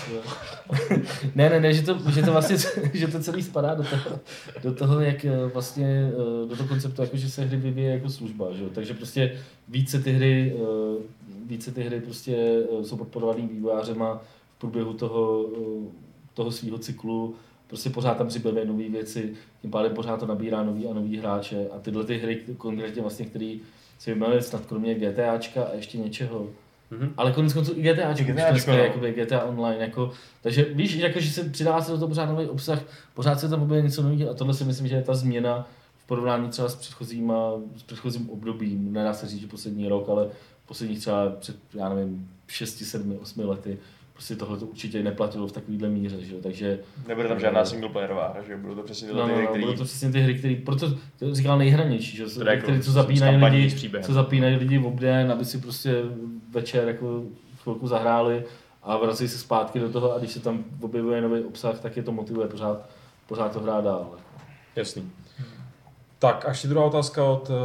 ne, ne, ne, že to, že to vlastně, že to celý spadá do toho, do toho, jak eh, vlastně, eh, do toho konceptu, jako, že se hry vyvíjí jako služba, že jo? takže prostě více ty hry, eh, více ty hry prostě eh, jsou podporovaný vývojářema v průběhu toho, eh, toho svého cyklu, prostě pořád tam přibyly nové věci, tím pádem pořád to nabírá nový a nový hráče. A tyhle ty hry konkrétně vlastně, které se jmenují snad kromě GTAčka a ještě něčeho, Mhm. ale konec konců i GTAčko, GTAčko, no. jakoby GTA Online, jako, takže víš, jako, že se přidá se do toho pořád nový obsah, pořád se tam objeví něco nového a tohle si myslím, že je ta změna v porovnání třeba s předchozím, s předchozím obdobím, nedá se říct, že poslední rok, ale posledních třeba před, já nevím, 6, 7, 8 lety, prostě tohle to určitě neplatilo v takovýhle míře, že jo, takže Nebude tam žádná single playerová hra, že jo? Budou to přesně tyhle no, ty no, hry, no, který... budou to přesně ty hry, které, proto to říkal nejhranější, že Teda jako které, co zapínají lidi, s příběhem. co zapínají lidi v obden, aby si prostě večer jako chvilku zahráli a vrací se zpátky do toho a když se tam objevuje nový obsah, tak je to motivuje pořád, pořád to hrát dál. Jasný. Tak a ještě druhá otázka od uh,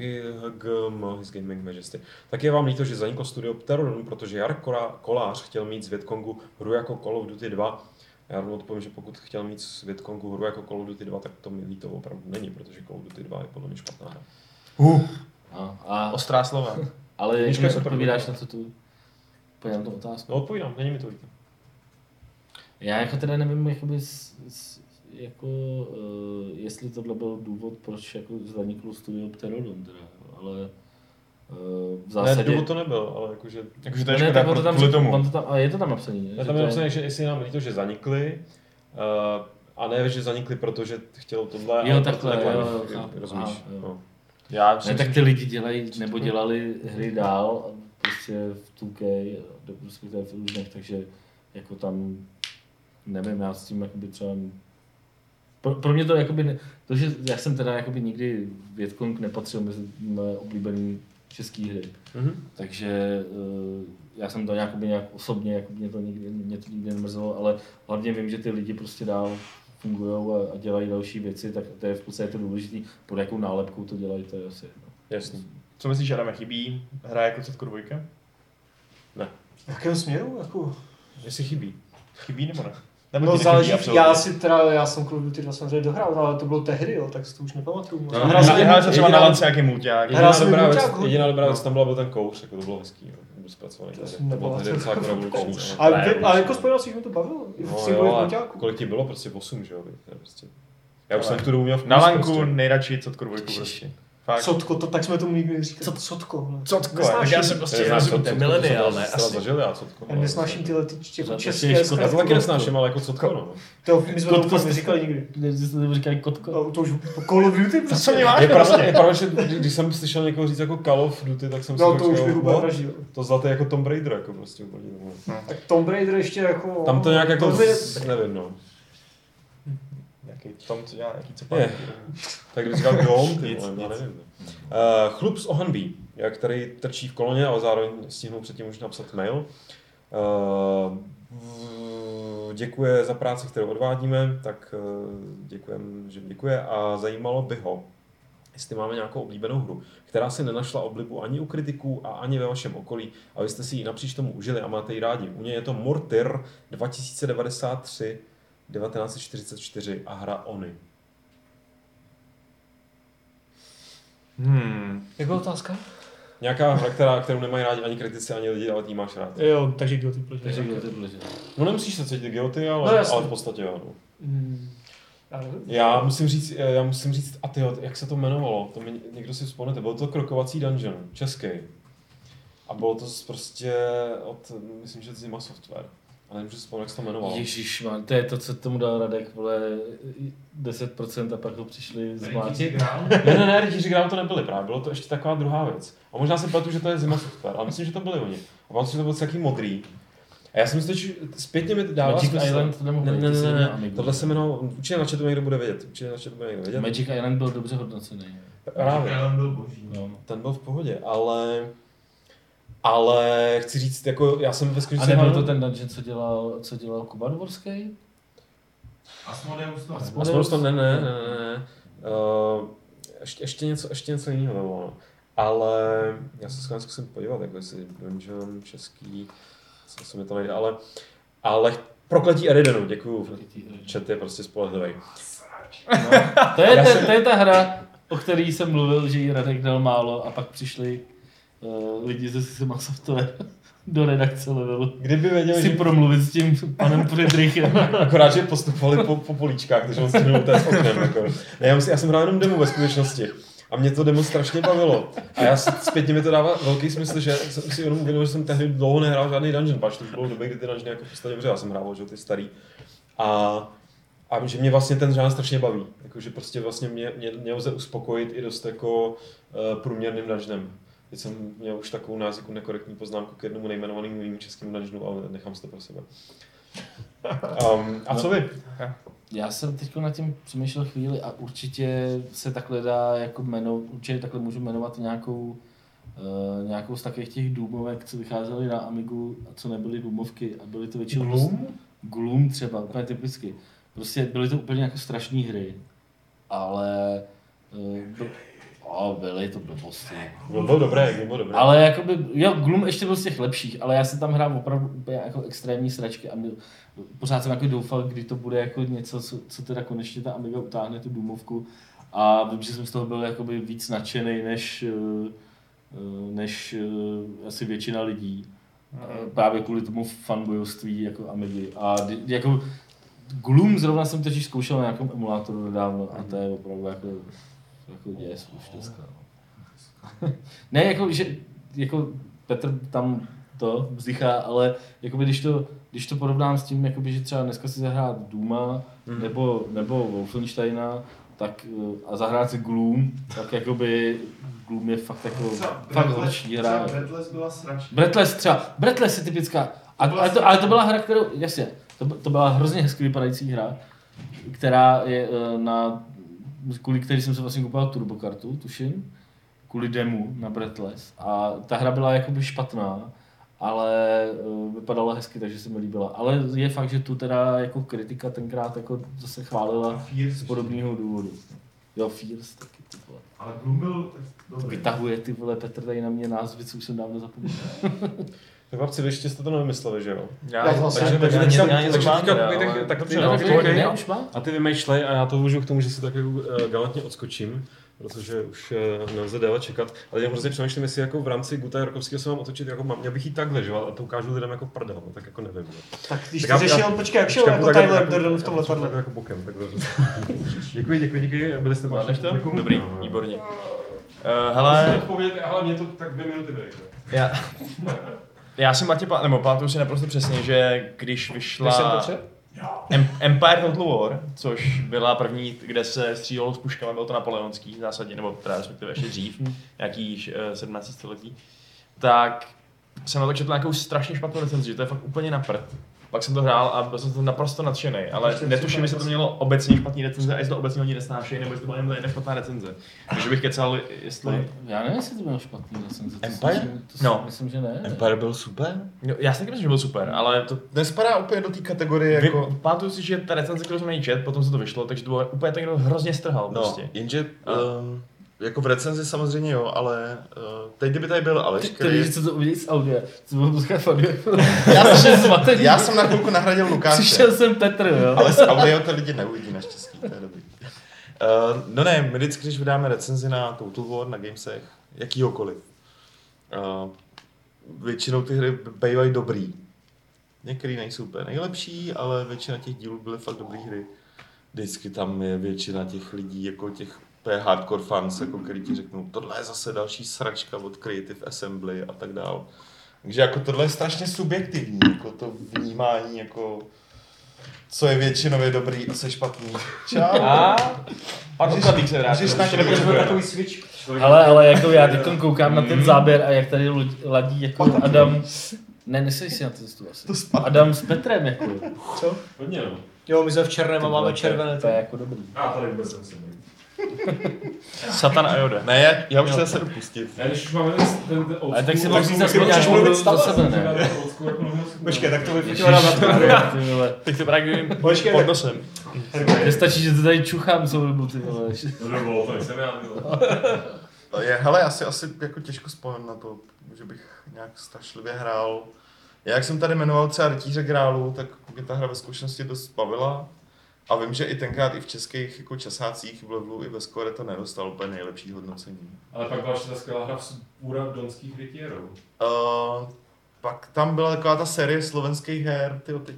HGM, His Gaming Majesty. Tak je vám líto, že zaniklo studio Pterodon, protože Jarek Kola- Kolář chtěl mít z Větkongu hru jako Call of Duty 2. Já rovnou odpovím, že pokud chtěl mít z Větkongu hru jako Call of Duty 2, tak to mi líto opravdu není, protože Call of Duty 2 je podle mě špatná hra. Uh, A, a, ostrá slova. ale jak super, odpovídáš na to tu, úplně na tu otázku. No odpovídám, není mi to líto. Já jako teda nevím, jakoby, s, s, jako, uh, jestli tohle byl důvod, proč jako zaniklo studio Pterodon, teda, ale uh, v Ne, zásadě... důvod to nebyl, ale jakože... Jakože to No je ne, škoda on to tam, kvůli tomu. on to tam, ale je to tam napsaný, ne? Tam to je je- napsané, že jestli nám líto, že zanikli, uh, a ne, že zanikli, protože chtěl tohle, Jo, ale takhle, takhle, jo, jo, chápu. rozumíš. Aha, jo. No. Já Ne, tak ty lidi dělají, nebo dělali hry dál, a prostě v 2K, do- respektive v různých, takže jako tam, nevím, já s tím jakoby třeba, pro, pro mě to jakoby, ne, to, že já jsem teda jakoby nikdy Větkong nepatřil mezi moje oblíbené české hry, Mhm. takže uh, já jsem to nějak, nějak osobně, jako mě to nikdy, mě to nikdy nemrzelo, ale hlavně vím, že ty lidi prostě dál fungují a, a, dělají další věci, tak to je v podstatě to důležité, pod jakou nálepkou to dělají, to je asi jedno. Jasný. co myslíš, Adame, chybí hra jako Cetko dvojka? V jakém směru? Jako? Jestli chybí. Chybí nebo ne? Nebo No záleží, já si teda, já jsem Call of Duty 2 samozřejmě dohrál, ale to bylo tehdy, jo, tak si to už nepamatuju. No, hrál jsem Hrál jsem třeba na lance nějaký mulťák. Hrál Jediná jsem dobrá, věc, Muťák jediná dobrá věc No. tam byla byl ten kouř, jako to bylo hezký, jo. zpracovaný. To jsem To bylo tehdy docela jako revoluční. Ale, jako spojil si, že mi to bavilo. No, jo, kolik ti bylo? Prostě 8, že jo? Prostě... Já už jsem tu dobu měl v Na lanku prostě. nejradši Cetko dvojku prostě. Fakt. Sotko, to, tak jsme tomu nikdy říkali. Co to sotko? No. Cotko, Nesnáším- tak já jsem prostě, to, to je co- co- milenial, ne? Asi. Zažil já cotko. Já nesnáším tyhle ty jako To- to české škoda. Já to taky nesnáším, ale jako cotko, no. To my jsme to jste- neříkali nikdy. Že jste to říkali kotko? No, to už po Call of Duty Co prostě. mě máš Je prostě? je pravda, že když- jsem slyšel někoho říct jako Call of Duty, tak jsem si No tak to už říkal, bych úplně what? vraždil. To zlaté jako Tomb Raider, jako prostě úplně. no. Tak Tomb Raider ještě jako... Tam to nějak jako, To nevím, no. Nějaký tom, co dělá nějaký cepáky. Tak když říkal Dom, ty Nic, vole, já nic. nevím. Uh, chlup z Ohanbí, který trčí v koloně, ale zároveň stihnul předtím už napsat mail. Uh, děkuje za práci, kterou odvádíme, tak uh, děkujem, že děkuje a zajímalo by ho, jestli máme nějakou oblíbenou hru, která si nenašla oblibu ani u kritiků a ani ve vašem okolí, a vy jste si ji napříč tomu užili a máte ji rádi. U něj je to Mortyr 2093 1944 a hra Ony. Hmm. Jak byla otázka? nějaká hra, která, kterou nemají rádi ani kritici, ani lidi, ale ty máš rád. Jo, takže guilty pleasure. Takže guilty pleasure. No nemusíš se cítit guilty, ale, No, ale v podstatě jo. No. Mm, já musím říct, já musím říct, a ty, jak se to jmenovalo, to mi někdo si vzpomenete, byl to krokovací dungeon, český. A bylo to prostě od, myslím, že Zima Software. A nevím, že si vzpomínám, jak se to jmenovalo. Ježíš, man, to je to, co tomu dal Radek, vole, 10% a pak ho přišli zmlátit. Ne, ne, ne, rytíři Grám to nebyli právě, bylo to ještě taková druhá věc. A možná si pletu, že to je Zima Software, ale myslím, že to byli oni. A pamatuju, že to byl takový modrý. A já jsem si teď zpětně mi dává Magic smysl. Island to nemohl ne, ne, ne, ne, Amigu. tohle se jmenovalo, určitě na chatu někdo bude vědět, určitě na chatu bude někdo vědět. Magic Island byl dobře hodnocený. Právě. Island byl boží. No. Ten byl v pohodě, ale... Ale chci říct, jako já jsem ve A skutečnosti... nebyl to ten dungeon, co dělal, co dělal Kuba Dvorský? Asmodeus to Asmodeus. nebyl. Aspoň to ne, ne, ne, ne, ne. Uh, ještě, ještě, něco, ještě něco jiného bylo. no. Ale já se schválně zkusím podívat, jako jestli Dungeon, český, co se mi to nejde, ale, ale prokletí Eridenu, děkuju. Chat je prostě spolehlivý. To je, jsem- to je ta hra, o které jsem mluvil, že jí Radek dal málo a pak přišli lidi ze Sima Software do redakce levelu. Kdyby věděli, Si že promluvit s tím panem Friedrichem. akorát, že postupovali po, po políčkách, takže on stihnul té s oknem. Jako. Ne, já, musím, já jsem hrál jenom demo ve skutečnosti. A mě to demo strašně bavilo. A já zpětně mi to dává velký smysl, že jsem si jenom uvědomil, že jsem tehdy dlouho nehrál žádný dungeon, pač to bylo době, kdy ty dungeony jako v podstatě já jsem hrál, že ty starý. A, a že mě vlastně ten žánr strašně baví. Jako, že prostě vlastně mě, mě, mě lze uspokojit i dost jako uh, průměrným dungeonem. Teď jsem měl už takovou názeku nekorektní poznámku k jednomu nejmenovanému mému českému dungeonu, ale nechám si to pro sebe. Um, a co vy? Já jsem teď nad tím přemýšlel chvíli a určitě se takhle dá jako jmeno, určitě takhle můžu jmenovat nějakou, uh, nějakou z takových těch důmovek, co vycházely na Amigu a co nebyly důmovky a byly to většinou... Gloom? Gloom třeba, úplně typicky. Prostě byly to úplně jako strašné hry, ale uh, byl, o, byly to blbosti. Byl, byl dobrý, byl dobrý. Ale jakoby, jo, Gloom ještě byl z těch lepších, ale já si tam hrám opravdu úplně jako extrémní sračky a my, pořád jsem jako doufal, kdy to bude jako něco, co, co teda konečně ta Amiga utáhne tu důmovku a vím, že jsem z toho byl jakoby víc nadšený než, eh, eh, než eh, asi většina lidí. Eh, Právě kvůli tomu fanbojovství jako Amigy. A jako Gloom zrovna jsem teď zkoušel na nějakém emulátoru nedávno a to je opravdu jako, jako děs už dneska. no. ne, jako, že jako Petr tam to vzdychá, ale jakoby, když, to, když to porovnám s tím, jakoby, že třeba dneska si zahrát Duma Mhm. nebo, nebo Wolfensteina, tak eh, a zahrát si Gloom, tak jakoby Gloom je fakt jako fakt lepší hra. Třeba Breathless byla sračka. Breathless třeba, Breathless je typická, a, To ale, to, ale to byla hra, kterou, jasně, to, to byla hrozně hezky vypadající hra, která je eh, na, kvůli který jsem se vlastně kupoval turbokartu, tuším, kvůli demu na Breathless. A ta hra byla jakoby špatná, ale uh, vypadala hezky, takže se mi líbila. Ale je fakt, že tu teda jako kritika tenkrát jako zase chválila z podobného důvodu. Jo, Fears taky, ty vole. Ale Gloom byl. Vytahuje ty vole Petr tady na mě názvy, co už jsem dávno zapomněl. Tak chlapci, vy ještě jste to nevymysleli, že jo? Já, Takže, takže já něco takže tak, tak Dobře, no, no, okay. ne, už má? a ty vymýšlej a já to využiju k tomu, že si tak uh, galantně odskočím, protože už uh, nelze déle čekat. Ale já hrozně přemýšlím, jestli jako v rámci Guta Rokovského se mám otočit, jako mám, měl bych jít takhle, že? A to ukážu lidem jako prdel, no, tak jako nevím. No. Tak když Tak já- řešil, já- počkej, jak šel jako takhle- Tyler takhle- Durden v tom letadle. takhle jako bokem, tak Děkuji, děkuji, děkuji, byli jste Zvládneš to? Děkuji. Dobrý, No, no. výborně. Uh, hele, Odpovědět, ale mě to tak dvě minuty bude. já, já si Matě, nebo pamatuju si naprosto přesně, že když vyšla? Em- Empire Total War, což byla první, kde se střílelo s puškami, byl to napoleonský v zásadě, nebo teda respektive ještě dřív, nějaký eh, 17. století, tak jsem na to četl nějakou strašně špatnou recenzi, že to je fakt úplně na prd. Pak jsem to hrál a byl jsem to naprosto nadšený, ale Ještě netuším, jestli to mělo obecně špatný recenze a jestli to obecně oni nesnášejí, nebo jestli to byla jen jedna špatná recenze. Takže bych kecal, jestli... Já nevím, jestli to bylo špatný recenze. To si Empire? Myslím, to si No. myslím, že ne. Empire byl super. No, já si taky myslím, že byl super, ale to Nespadá úplně do té kategorie Vy, jako... pamatuju si, že ta recenze, kterou jsem na ní čet, potom se to vyšlo, takže to bylo úplně tak, kdo hrozně strhal No, prostě. jenže A- um, jako v recenzi samozřejmě jo, ale uh, teď kdyby tady byl Aleš, Ty, ty který... lidi, co to uvidí z audia, co bylo poslouchat. Já jsem, zmatený. já jsem na chvilku nahradil Lukáše. Přišel jsem Petr, jo. Ale z audio to lidi neuvidí naštěstí, to je dobrý. Uh, no ne, my vždycky, když vydáme recenzi na Total War na Gamesech, jakýhokoliv, uh, většinou ty hry bývají dobrý. Některý nejsou úplně nejlepší, ale většina těch dílů byly fakt dobré hry. Vždycky tam je většina těch lidí, jako těch úplně hardcore fans, jako který ti řeknou, tohle je zase další sračka od Creative Assembly a tak dál. Takže jako tohle je strašně subjektivní, jako to vnímání, jako co je většinově dobrý a co je špatný. Čau. A pan Ukatlík se vrátil. můžeš hrát. takový switch. Ale, ale jako já teď koukám na ten záběr a jak tady ladí jako Adam, ne, nesej si na ten stůl asi. Adam s Petrem jako. Co? Hodně, no. Jo, my jsme v černém a máme červené. To je jako dobrý. A tady vůbec být. Satan a Yoda. Ne, já, já už se zase jdu pustit. Ne, když už máme ten, ten, ten old Ale tak si school, musíš aspoň můžeš nějakou mluvit stále. za sebe, ne? School. Počkej, tak to vyfotila na to. Teď to právě Počkej, pod nosem. Nestačí, že to tady čuchám celou dobu, ty vole. To nebylo, to nejsem já. Je, hele, asi, asi jako těžko spomenu na to, že bych nějak strašlivě hrál. Já, jak jsem tady jmenoval třeba Rytíře Grálu, tak mě ta hra ve zkušenosti dost bavila. A vím, že i tenkrát i v českých jako časácích v levelu i ve score to nedostal úplně nejlepší hodnocení. Ale pak byla ještě ta skvělá hra v Půra donských rytierů. Uh, pak tam byla taková ta série slovenských her, tyjo, teď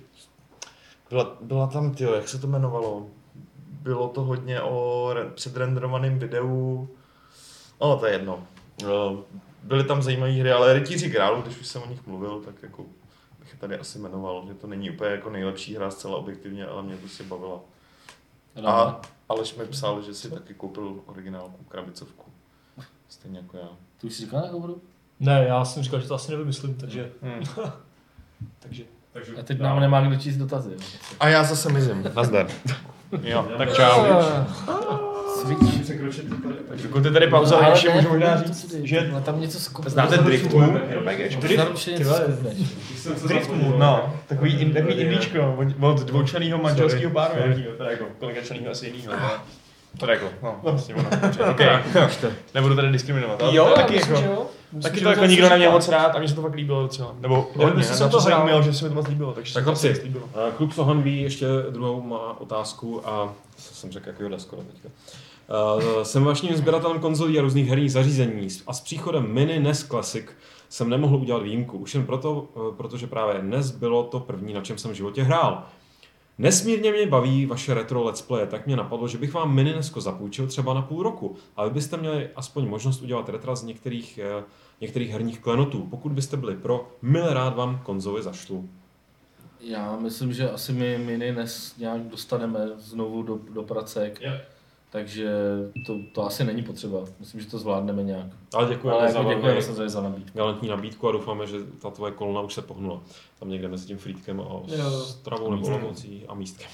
byla, byla tam, tyjo, jak se to jmenovalo? Bylo to hodně o re- předrenderovaném videu, no to je jedno. Uh, byly tam zajímavé hry, ale Rytíři Grálu, když už jsem o nich mluvil, tak jako tady asi jmenoval, že to není úplně jako nejlepší hra zcela objektivně, ale mě prostě bavila. A Aleš mi psal, že si taky koupil originálku, krabicovku. Stejně jako já. Ty už jsi říkal na hovoru? Ne, já jsem říkal, že to asi nevymyslím, takže... Hmm. takže... Takže A teď nám nemá kdo číst dotazy. jo. A já zase mizím. Nazdar. Jo, tak čau. Takže Dokud je tady pauza, tak Ale ještě můžu možná říct, že tohle Tam něco znáte Drift Moon? Drift zapomněl. No, takový, in, takový indíčko od, od dvoučlenýho manželského páru teda jako kolikačlenýho asi jinýho. Teda jako, no, vlastně ono. Okay. Nebudu tady diskriminovat, Jo, taky jako, že jo. Myslím, taky to jako nikdo neměl moc rád a mně se to fakt líbilo docela. Nebo Já hodně, jsem to hrál. měl, že se mi to moc líbilo, takže Tak se to chlapci, líbilo. eh, klub Sohan ví ještě druhou má otázku a co jsem řekl jako Joda skoro teďka. Uh, jsem vaším sběratelem konzolí a různých herních zařízení a s příchodem Mini NES Classic jsem nemohl udělat výjimku. Už jen proto, eh, protože právě NES bylo to první, na čem jsem v životě hrál. Nesmírně mě baví vaše retro let's play, tak mě napadlo, že bych vám mini Nesko zapůjčil třeba na půl roku, ale byste měli aspoň možnost udělat retra z některých, eh, některých herních klenotů. Pokud byste byli pro, milé rád vám konzoli zašlu. Já myslím, že asi my mini nes nějak dostaneme znovu do, do pracek. Jo. Takže to, to asi není potřeba. Myslím, že to zvládneme nějak. Ale děkujeme Ale za jako děkujeme velmi samozřejmě za nabídku. galantní nabídku a doufáme, že ta tvoje kolona už se pohnula. Tam někde mezi tím frýtkem a stravou nebo Olomoucí a místkem.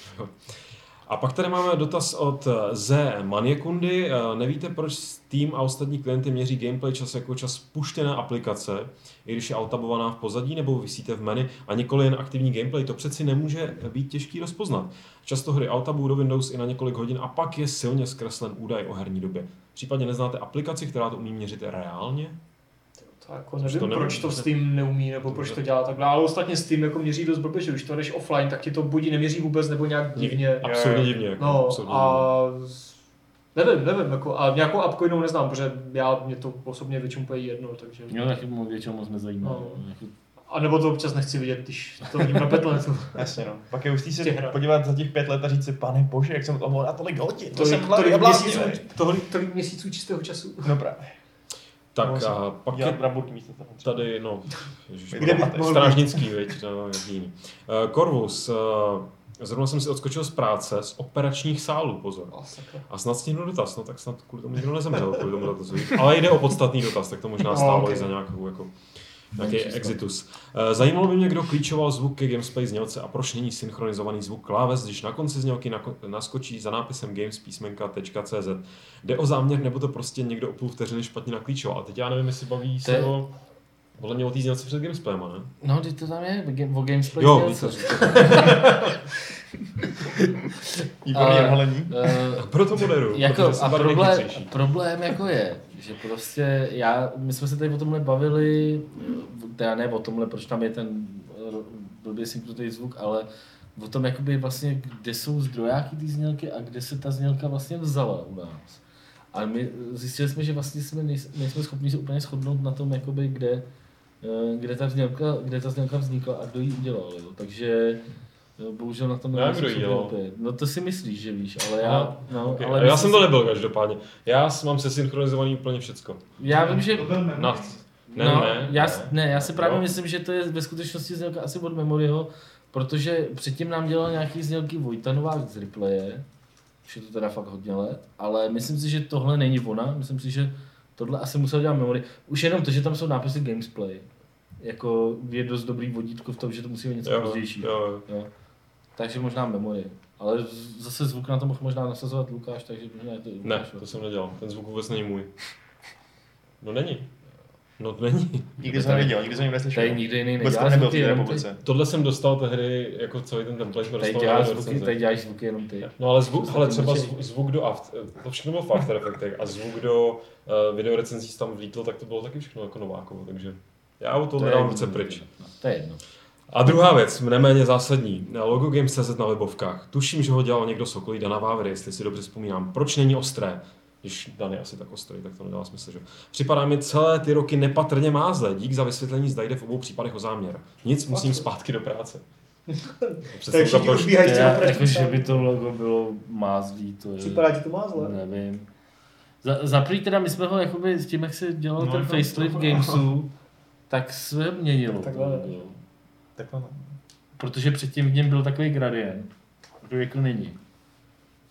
A pak tady máme dotaz od eh, Z. Maniekundy. Eh, Nevíte, proč Steam a ostatní klienty měří gameplay čas jako čas puštěné aplikace, i když je altabovaná v pozadí nebo vysíte v menu a nikoli jen aktivní gameplay? To přeci nemůže být těžký rozpoznat. Často hry altabují do Windows i na několik hodin a pak je silně zkreslen údaj o herní době. Případně neznáte aplikaci, která to umí měřit reálně? To jako to nevím, nevím. proč to Steam neumí, nebo proč to dělá takhle, ale ostatně Steam jako měří dost blbě, že když to jdeš offline, tak ti to buď neměří vůbec, nebo nějak divně. Absurdně divně. Jako, No absurdně a nevím, nevím, jako, a nějakou apku jinou neznám, protože já, mě to osobně většinou úplně jedno, takže... Mě to taky většinou moc nezajímá. No. A nebo to občas nechci vidět, když to vidím na petletu. Jasně no. Pak je hustý se Těch podívat za těch pět let a říct si, pane bože, jak jsem to mohl na tolik hodin, to jsem Tolik, měsíců, tolik, tolik měsíců čistého času. No právě. Tak a pak je tady, no, ježiš, Kde strážnický, viď, no, jiný. Uh, Corvus, uh, zrovna jsem si odskočil z práce, z operačních sálů, pozor. A snad stihnu dotaz, no tak snad kvůli tomu nikdo nezemřel, kvůli tomu dotazu. Ale jde o podstatný dotaz, tak to možná No, stálo ok. i za nějakou, jako, nějaký exitus. Eh, Zajímalo by mě, kdo klíčoval zvuk ke Gamesplay znělce a proč není synchronizovaný zvuk kláves, když na konci znělky naskočí za nápisem gamespísmenka.cz. Jde o záměr, nebo to prostě někdo o půl vteřiny špatně naklíčoval. A teď já nevím, jestli baví se o... Podle mě o té znělce před Gamesplayem, ne? No, teď to tam je, o Game- o Gamesplay. Jo, co. Výborný Ale- odhalení. Eh, Proto moderuju, jako, a problém, problém jako je, že prostě já, my jsme se tady o tomhle bavili, teda ne o tomhle, proč tam je ten eh, blbě synkronizovaný zvuk, ale o tom, jakoby vlastně, kde jsou zdrojáky té znělky a kde se ta znělka vlastně vzala u nás. Ale my zjistili jsme, že vlastně jsme nejs- nejsme schopni se úplně shodnout na tom, jakoby, kde, eh, kde, ta znělka, kde ta znělka vznikla a kdo ji udělal. Jo. Takže jo, bohužel na tom kdo schopný dělal. úplně. No to si myslíš, že víš, ale já... No, Okay. ale já myslím jsem to nebyl každopádně. Já mám se synchronizovaný úplně všecko. Já vím, že... To byl memory. Na, ne, no, ne, já, s- ne, já si právě Jo. myslím, že to je ve skutečnosti znělka asi od Memoryho, protože předtím nám dělal nějaký znělky Vojta Novák z Replaye, už je to teda fakt hodně let, ale myslím si, že tohle není ona, myslím si, že tohle asi musel dělat Memory. Už jenom to, že tam jsou nápisy Gamesplay, jako je dost dobrý vodítko v tom, že to musí být něco Jo, pozdější. jo, Jo. Takže možná Memory. Ale zase zvuk na to mohl možná nasazovat Lukáš, takže možná je to i Ne, Lukáš. to jsem nedělal. Ten zvuk vůbec není můj. No není. No to není. Nikdy jsem neviděl, nikdy jsem nikdy neslyšel. Tady nikdy jiný nedělá to nebyl v zvuky, té jenom ty. republice. Tohle jsem dostal tehdy, jako celý ten template Tady děláš zvuky, tady děláš zvuky jenom ty. No ale zvuk, ale třeba zvuk, zvuk do After, to všechno bylo v After Effectech a zvuk do uh, videorecenzí tam vlítl, tak to bylo taky všechno jako Novákovo, takže já u toho je dám jedno, ruce pryč. no, To je jedno. A druhá věc, neméně zásadní, logo Games.cz na webovkách. Tuším, že ho dělal někdo Sokolí, Dana Vávery, jestli si dobře vzpomínám. Proč není ostré? Když Dan je asi tak ostrý, tak to nedává smysl, že? Připadá mi celé ty roky nepatrně mázle. Dík za vysvětlení, zda jde v obou případech o záměr. Nic, musím zpátky do práce. Tak všichni proč, odbíhají Já, třeba jako, proti že by to logo bylo mázlý, to je... Připadá ti to mázle? Nevím. Za, za prvý teda my jsme ho jakoby s tím, jak se dělal No, ten to- facelift Gamesu, tak se měnilo. Takhle. To logo. Takhle no. Protože předtím v něm byl takový gradient, kdo jako není.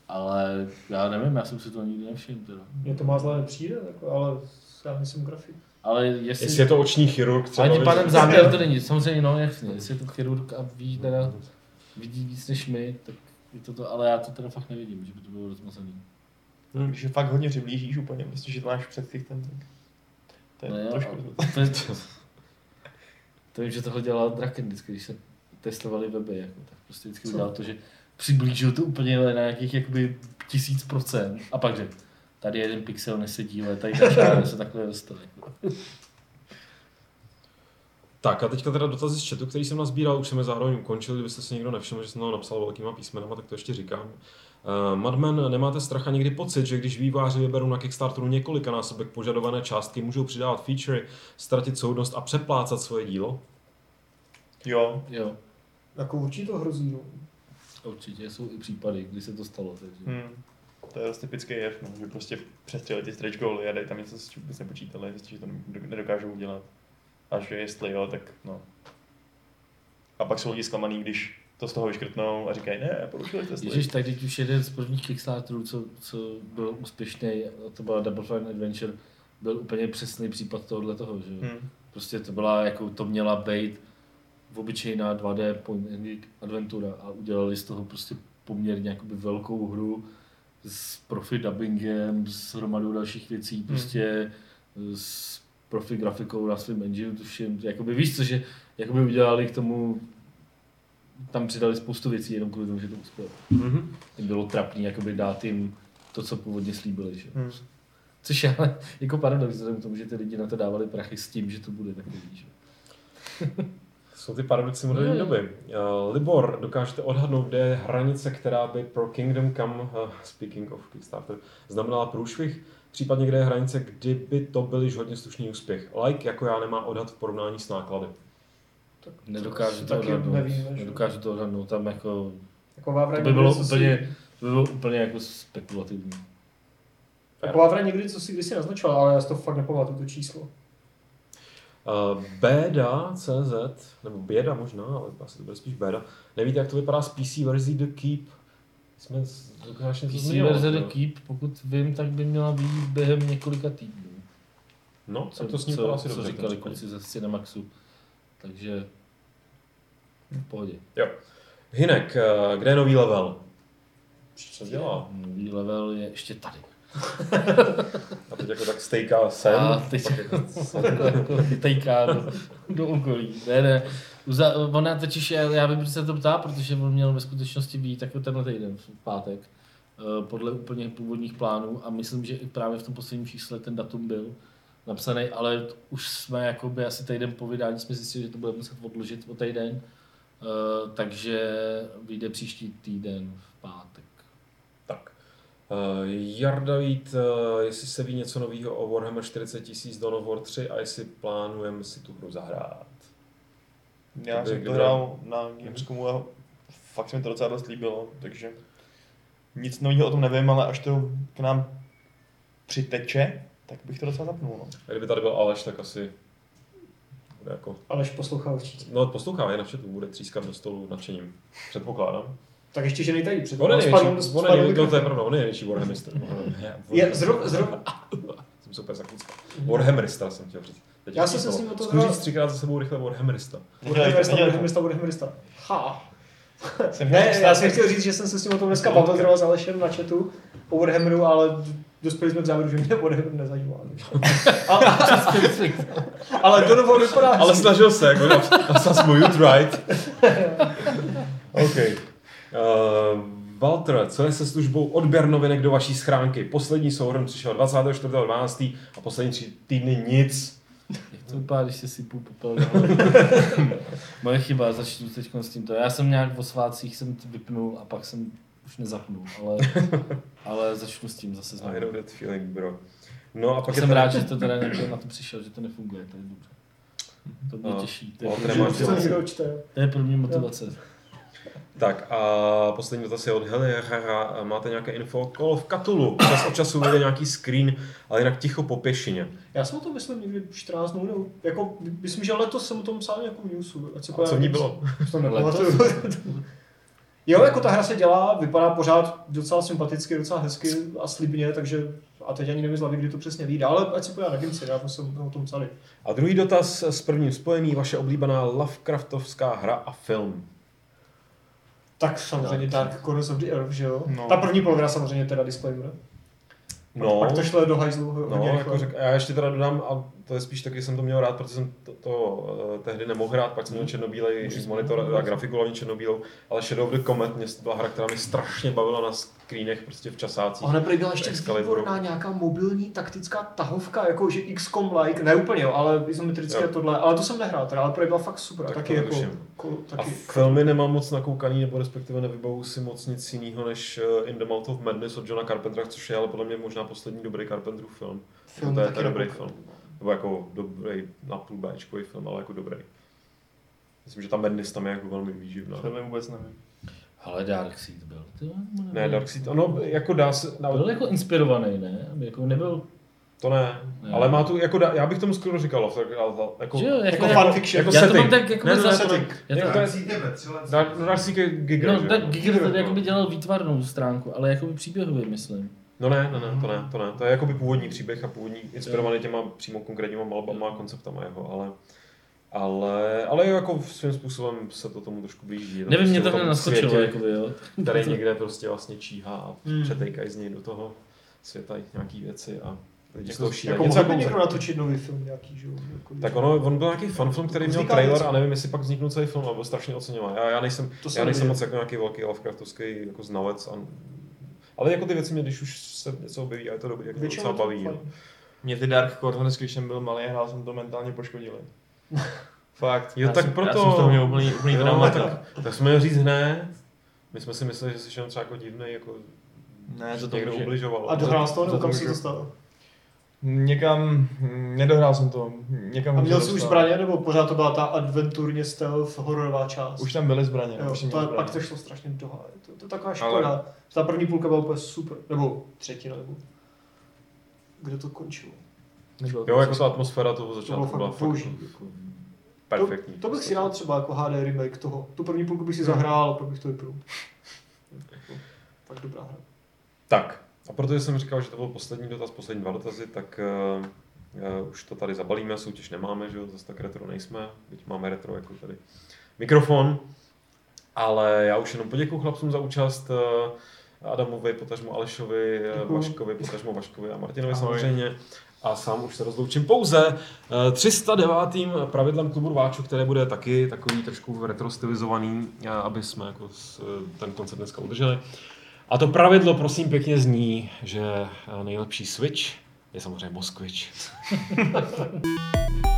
Ale já nevím, já jsem si to nikdy nevšiml teda. Mně to mázle nepřijde, jako, ale já nejsem grafik. Ale jestli... Jestli je to oční chirurg třeba. Ale tím víš, pádem že- záměr to není, samozřejmě, no jasně, jestli je to chirurg a ví teda, vidí víc než my, tak je to to, ale já to teda fakt nevidím, že by to bylo rozmazaný. Když je fakt hodně přiblížíš úplně, prostě, že to máš před ksichtem, tak to je No trošku... to, je, to vím, že tohle dělal Draken vždycky, když se testovali weby, jako, tak prostě vždycky Co? udělal to, že přiblížil to úplně na nějakých jakoby tisíc procent a pak řekl, tady jeden pixel nesedí, ale tady ta čára se takhle dostane. Tak a teďka teda dotazy z chatu, který jsem nazbíral, už jsem je zároveň ukončil, kdybyste si někdo nevšiml, že jsem tam napsal velkýma písmenama, tak to ještě říkám. Uh, Madman, nemáte strach a někdy pocit, že když výváři vyberou na Kickstarteru několika násobek požadované částky, můžou přidávat feature, ztratit soudnost a přeplácat svoje dílo? Jo, Jo, Jako určitě to hrozí, no. určitě jsou i případy, kdy se to stalo. Takže. hmm. To je dost typický jev, no, že prostě přestřelili ty stretch goaly a dají tam něco, s čím vůbec nepočítali, zjistí, že to nedokážou udělat. A že jestli jo, tak no. A pak jsou lidi zklamaný, když to z toho vyškrtnou a říkají, ne, porušili jste tak teď už jeden z prvních Kickstarterů, co, co byl úspěšný, a to byla Double Fine Adventure, byl úplně přesný případ tohohle toho, že. Hmm. Prostě to byla, jako to měla být obyčejná 2D point and click adventura a udělali z toho prostě poměrně jakoby velkou hru s profi dubbingem, s hromadou dalších věcí, prostě s profi grafikou na svém engine, tuším, jakoby víš co, že jakoby udělali k tomu, tam přidali spoustu věcí jenom kvůli tomu, že to uspělo. Mm-hmm. Bylo trapný jakoby dát jim to, co původně slíbili, že? Hmm. Což je ale jako paradox, vzhledem k tomu, že ty lidi na to dávali prachy s tím, že to bude takový, že? Jsou ty paradoxy moderní Ne. doby. Uh, Libor, dokážete odhadnout, kde je hranice, která by pro Kingdom Come, uh, speaking of Kickstarter, znamenala průšvih? Případně kde je hranice, kdyby to byl již hodně slušný úspěch? Like jako já nemá odhad v porovnání s náklady. Tak Nedokážu to odhadnout. nevíme? Nedokážu to odhadnout, tam jako, Jako Vávra to by bylo co si- úplně, to by bylo úplně jako spekulativní. Jako Vávra někdy, co si kdysi naznačoval, ale já si to fakt nepamatuju, to číslo. Uh, Beda CZ, nebo Běda možná, ale asi to bude spíš Beda. Nevíte, jak to vypadá s PC verzí The Keep? Jsme z- Lukáš něco PC verze? The Keep, pokud vím, tak by měla být během několika týdnů. No, Co, tak to s ním co, asi co říkali kluci ze Cinemaxu. Takže v pohodě. Hinek, eh, kde je nový level? Co dělá? Nový level je ještě tady. A teď jako tak stejká sem. A teď tejká do, do okolí. Ne, ne. Uza, ona totiž, já, já vím, se to ptá, protože on měl ve skutečnosti být jako tenhle týden v pátek. eh, Podle úplně původních plánů a myslím, že i právě v tom posledním čísle ten datum byl napsaný, ale už jsme jakoby asi týden po vydání jsme zjistili, že to budeme muset odložit o týden. Eh, takže vyjde příští týden v pátek. Tak. Jarda Vít, uh, jestli se ví něco nového o Warhammer 40 000 Dawn of War 3 a jestli plánujeme si tu hru zahrát. Já jsem to hrál na Gamescomu a fakt se mi to docela dost líbilo, takže nic nového o tom nevím, ale až to k nám přiteče, tak bych to docela zapnul. No. A kdyby tady byl Aleš, tak asi bude jako... Aleš poslouchá určitě. No, poslouchá, je na chatu, bude třískat do stolu nadšením. Předpokládám. Tak ještě, že nejtají před. On je největší, Spadl- on je největší, no, to je pravda, on je největší Warhammerista. Je, zrovna, zrovna, Jsem se úplně zakucal. Warhammerista jsem chtěl říct. Teď Já jsem se s ním o to Zkus říct třikrát za sebou rychle Warhammerista. Warhammerista. Warhammerista, Warhammerista. Ha. Jsem Ne, já jsem chtěl říct, že jsem se s ním o tom dneska bavil zrovna s Alešem na chatu o Warhammeru, ale dospěli jsme k závěru, že mě Warhammer nezajímá. Ale Donovan vypadá Ale snažil se, jako mu youth right. OK. Uh, Walter, co je se službou odběr novinek do vaší schránky? Poslední souhrn přišel 24.12. a poslední tři týdny nic. Jak to vypadá, když se sypou popel Moje chyba, začnu teď s tímto. Já jsem nějak o svátcích jsem to vypnul a pak jsem už nezapnul, ale, ale začnu s tím zase znovu. I know that feeling, bro. No a pak je Jsem rád, že to teda někdo na to přišel, že to nefunguje, to je dobře. To mě No. těší. To je, to je pro mě motivace. Tak a poslední dotaz je od Heli Herrera. Máte nějaké info o Call of Cthulhu? Čas od času vyjde nějaký screen, ale jinak ticho po pěšině. Já jsem o tom myslím někdy 14 dnů, nebo jako, myslím, že letos jsem o tom psal nějakou newsu. ať se A co v ní bylo? To nepamatuju. Jo, jako ta hra se dělá, vypadá pořád docela sympaticky, docela hezky a slibně, takže a teď ani nevím z hlavy, kdy to přesně vyjde, ale ať si podívá na Gimci, já jsem o tom psali. A druhý dotaz s prvním spojený, vaše oblíbená Lovecraftovská hra a film. Tak samozřejmě Dark Corners of the Earth, že jo? No. Ta první polovina samozřejmě teda disclaimer. No, Pak to šlo do hajzlu hodně no rychle. jako řek, já ještě teda dodám, a to je spíš taky jsem to měl rád, protože jsem to, to uh, tehdy nemohl hrát, pak jsem měl černobílej monitor a grafiku hlavně černobílou, ale Shadow of the Comet mě byla hra, která mě strašně bavila na screenech prostě v časácích. A ona byla ještě výborná nějaká mobilní taktická tahovka, jako že XCOM like, ne úplně jo, ale izometrické Jo. tohle, ale to jsem nehrál, teda, ale byla fakt super, Tak taky jako, netuším. ko, A taky, filmy nemám moc nakoukaný, nebo respektive nevybavu si moc nic jiného než eh, In the Mouth of Madness od Johna Carpentera, což je ale podle mě možná poslední dobrý Carpenterův film. Film to je, taky to je dobrý film. Nebo jako dobrý, na půl Bčkový film, ale jako dobrý. Myslím, že ta Madness tam je jako velmi výživná. To mi vůbec nevím. Ale Dark Seed byl. Ty, jo, Ne, Darkseid, ono jako dá se, Byl jako inspirovaný, ne? Jako nebyl, to ne, Ne. ale má tu, jako dá, já bych tomu skoro říkal, tak, jako, jo, jako jako, fanfiction. jako já to setting. mám tak jako Ne, ne, ne, zase, to ne. já to, Jako to je- Dark. Dark, no, Darkseid je Giger, no, že tak? Giger to jako by dělal výtvarnou stránku, ale jako by příběhově, myslím. No ne, ne, ne, to ne, to ne. To je jakoby původní příběh a původní, inspirovaný těma přímo konkrétníma malbama a konceptama jeho, ale ale, ale jako svým způsobem se to tomu trošku blíží. To Nevím, mě prostě to o tom naskočilo, světě, jakoby, jo. který někde prostě vlastně číhá a Hmm. přetejkají z něj do toho světa nějaký věci a lidi z Jako- toho šílejí. jako Něco mohl jako- někdo natočit nový film nějaký, že jo? Jako, tak ono, on byl nějaký fan film, který měl trailer a nevím, jestli pak vzniknul celý film a byl strašně oceňován. Já, já nejsem, To já nejsem moc jako nějaký velký Lovecraftovský jako znalec. A, ale jako ty věci mě, když už se něco objeví a je to dobrý, jak to Většinou docela to baví. No. Mě ty Dark Corners, když jsem byl malý, hrál jsem to mentálně poškodili. Fakt. Jo, já tak jsem, proto- Já jsem z toho měl úplný, úplný Jo, trauma. tak, tak jsme měli říct hned. My jsme si mysleli, že jsi jenom třeba jako divný, jako Ne, že to to někdo ubližoval. A dohrál z toho, to kam si můžu. dostal? Někam, nedohrál jsem to. Někam A měl jsi už zbraně, nebo pořád to byla ta adventurně stealth hororová část? Už tam byly zbraně. Jo, už to, měl pak zbraně. to šlo strašně do. To, to je taková škoda. Ta první půlka byla úplně super. Nebo třetina, nebo kde to končilo. Nebylo to Jo, jako ta atmosféra toho To začátku byla fakt fakt jako perfektní. To, to bych si dal třeba jako HD remake toho. Tu první půlku bych si zahrál, a pak bych to vypnul. Tak dobrá hra. Tak, a protože jsem říkal, že to byl poslední dotaz, poslední dva dotazy, tak uh, už to tady zabalíme, soutěž nemáme, že jo, zase tak retro nejsme, byť máme retro jako tady mikrofon, ale já už jenom poděkuji chlapcům za účast, uh, Adamovi, potažmu Alešovi, Děkuju. Vaškovi, potažmu Vaškovi a Martinovi Ahoj. samozřejmě. A sám už se rozloučím pouze eh, 309. pravidlem klubu rváčů, které bude taky takový trošku retro stylizovaný, eh, aby jsme jako ten koncept dneska udrželi. A to pravidlo prosím pěkně zní, že eh, nejlepší switch je samozřejmě Moskvič.